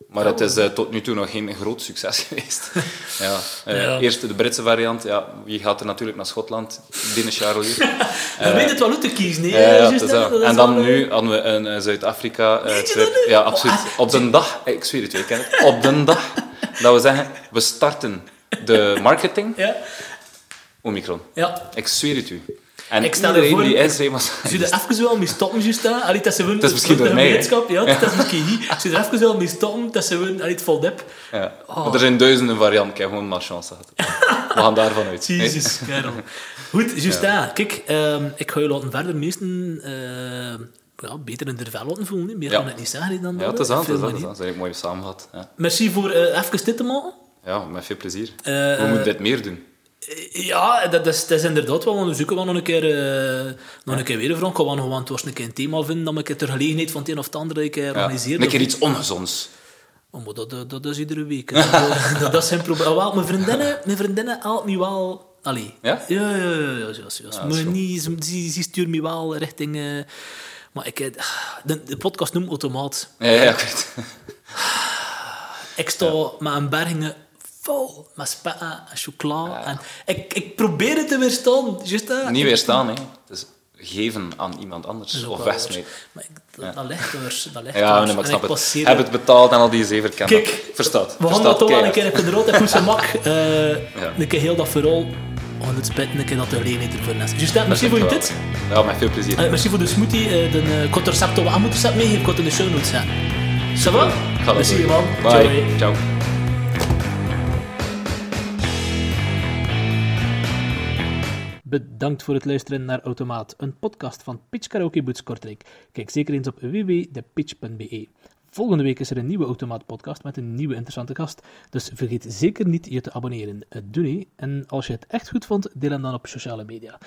S2: Maar het is eh, tot nu toe nog geen groot succes geweest. ja. eh,
S1: Ja.
S2: Eerst de Britse variant. Ja, wie gaat er natuurlijk naar Schotland? Binnen Charlie.
S1: Dan weet het wel hoe te kiezen?
S2: Ja, dat.
S1: Dat is
S2: En dan
S1: wel, eh,
S2: nu hadden we een eh, Zuid-Afrika eh? Ja, absoluut.
S1: Oh,
S2: Op de dag, eh, ik zweer het je, ik ken het. Op de dag dat we zeggen, we starten de marketing,
S1: Ja,
S2: Omicron.
S1: ja.
S2: Ik zweer het u. En
S1: Ik stel
S2: iedereen
S1: ervoor-
S2: die inschreef was...
S1: Zou je er even wel mee stoppen, juist hè? Allee, dat ze gewoon...
S2: Het is misschien door mij,
S1: Ja, het is misschien niet. Zou je er even wel mee stoppen, dat ze gewoon... Allee, het valt op.
S2: Ja.
S1: Oh.
S2: Er zijn duizenden varianten, ik heb gewoon maar chance gehad. We gaan daarvan uit.
S1: Jezus, kerel. Goed, juist daar. Kijk, ehm, ik ga je laten verder meesten... eh, ja, beter in de vel laten voelen. Meer
S2: Ja.
S1: kan ik niet zeggen dan
S2: Ja,
S1: dat.
S2: het is aan, het is aan, is. Dat is mooi samengevat. Ja.
S1: Merci voor eh, even dit te maken.
S2: Ja, met veel plezier.
S1: Eh,
S2: we
S1: eh,
S2: moeten dit meer doen.
S1: Ja, dat is, dat is inderdaad wel. We zoeken wel nog een keer, eh, nog een keer weer een vraag. Ik ga gewoon het een keer een thema vinden dat ik het ter gelegenheid van het een of het andere een keer
S2: Ja.
S1: organiseer.
S2: Een keer iets ongezonds.
S1: Oh, maar dat, dat, dat is iedere week. dat, dat, zijn probleem. Ah, wel, mijn vriendinnen, mijn vriendinnen helpt me wel... Allee.
S2: Ja?
S1: Ja, ja, ja. ja, ja, ja, ja.
S2: dat
S1: Maar niet, ze, ze, stuurt me wel richting... eh, maar ik... eh, De, de podcast noemt Automaat.
S2: Ja, ja, ik weet.
S1: Ik sta met een bergingen vol met spetten en chocola. En ik, ik probeer het te weerstaan. Juist, hè.
S2: Niet
S1: Ik-
S2: weerstaan, hè. Het is geven aan iemand anders.
S1: Dat
S2: Of
S1: waar. Maar ik, dat, dat ligt er. Dat ligt
S2: Ja, nee, maar ik snap het.
S1: passeer
S2: Heb
S1: dat-
S2: het betaald en al die zeven dat.
S1: Kijk,
S2: Verstaat.
S1: We gaan dat toch wel een keer op de rood en goed gemak. eh
S2: Ja.
S1: Een keer heel dat verhaal. aan het spitten, een keer dat de gelegenheid ervoor is. Just dat, merci voor je dit.
S2: Ja, met veel plezier.
S1: Eh, merci voor de smoothie. eh, de, eh, ik het recept al aan moeten zetten meegeven. Ik het in de show notes zetten. Ça va?
S2: Ik dat
S1: Merci, man.
S2: Bye. Ciao.
S1: Bedankt voor het luisteren naar Automaat, een podcast van Pitch Karaoke Boots Kortrijk. Kijk zeker eens op www.depitch.be. Volgende week is er een nieuwe Automaat podcast met een nieuwe interessante gast. Dus vergeet zeker niet je te abonneren. Eh, Doe niet. En als je het echt goed vond, deel hem dan op sociale media.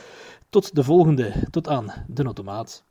S1: Tot de volgende. Tot aan de Automaat.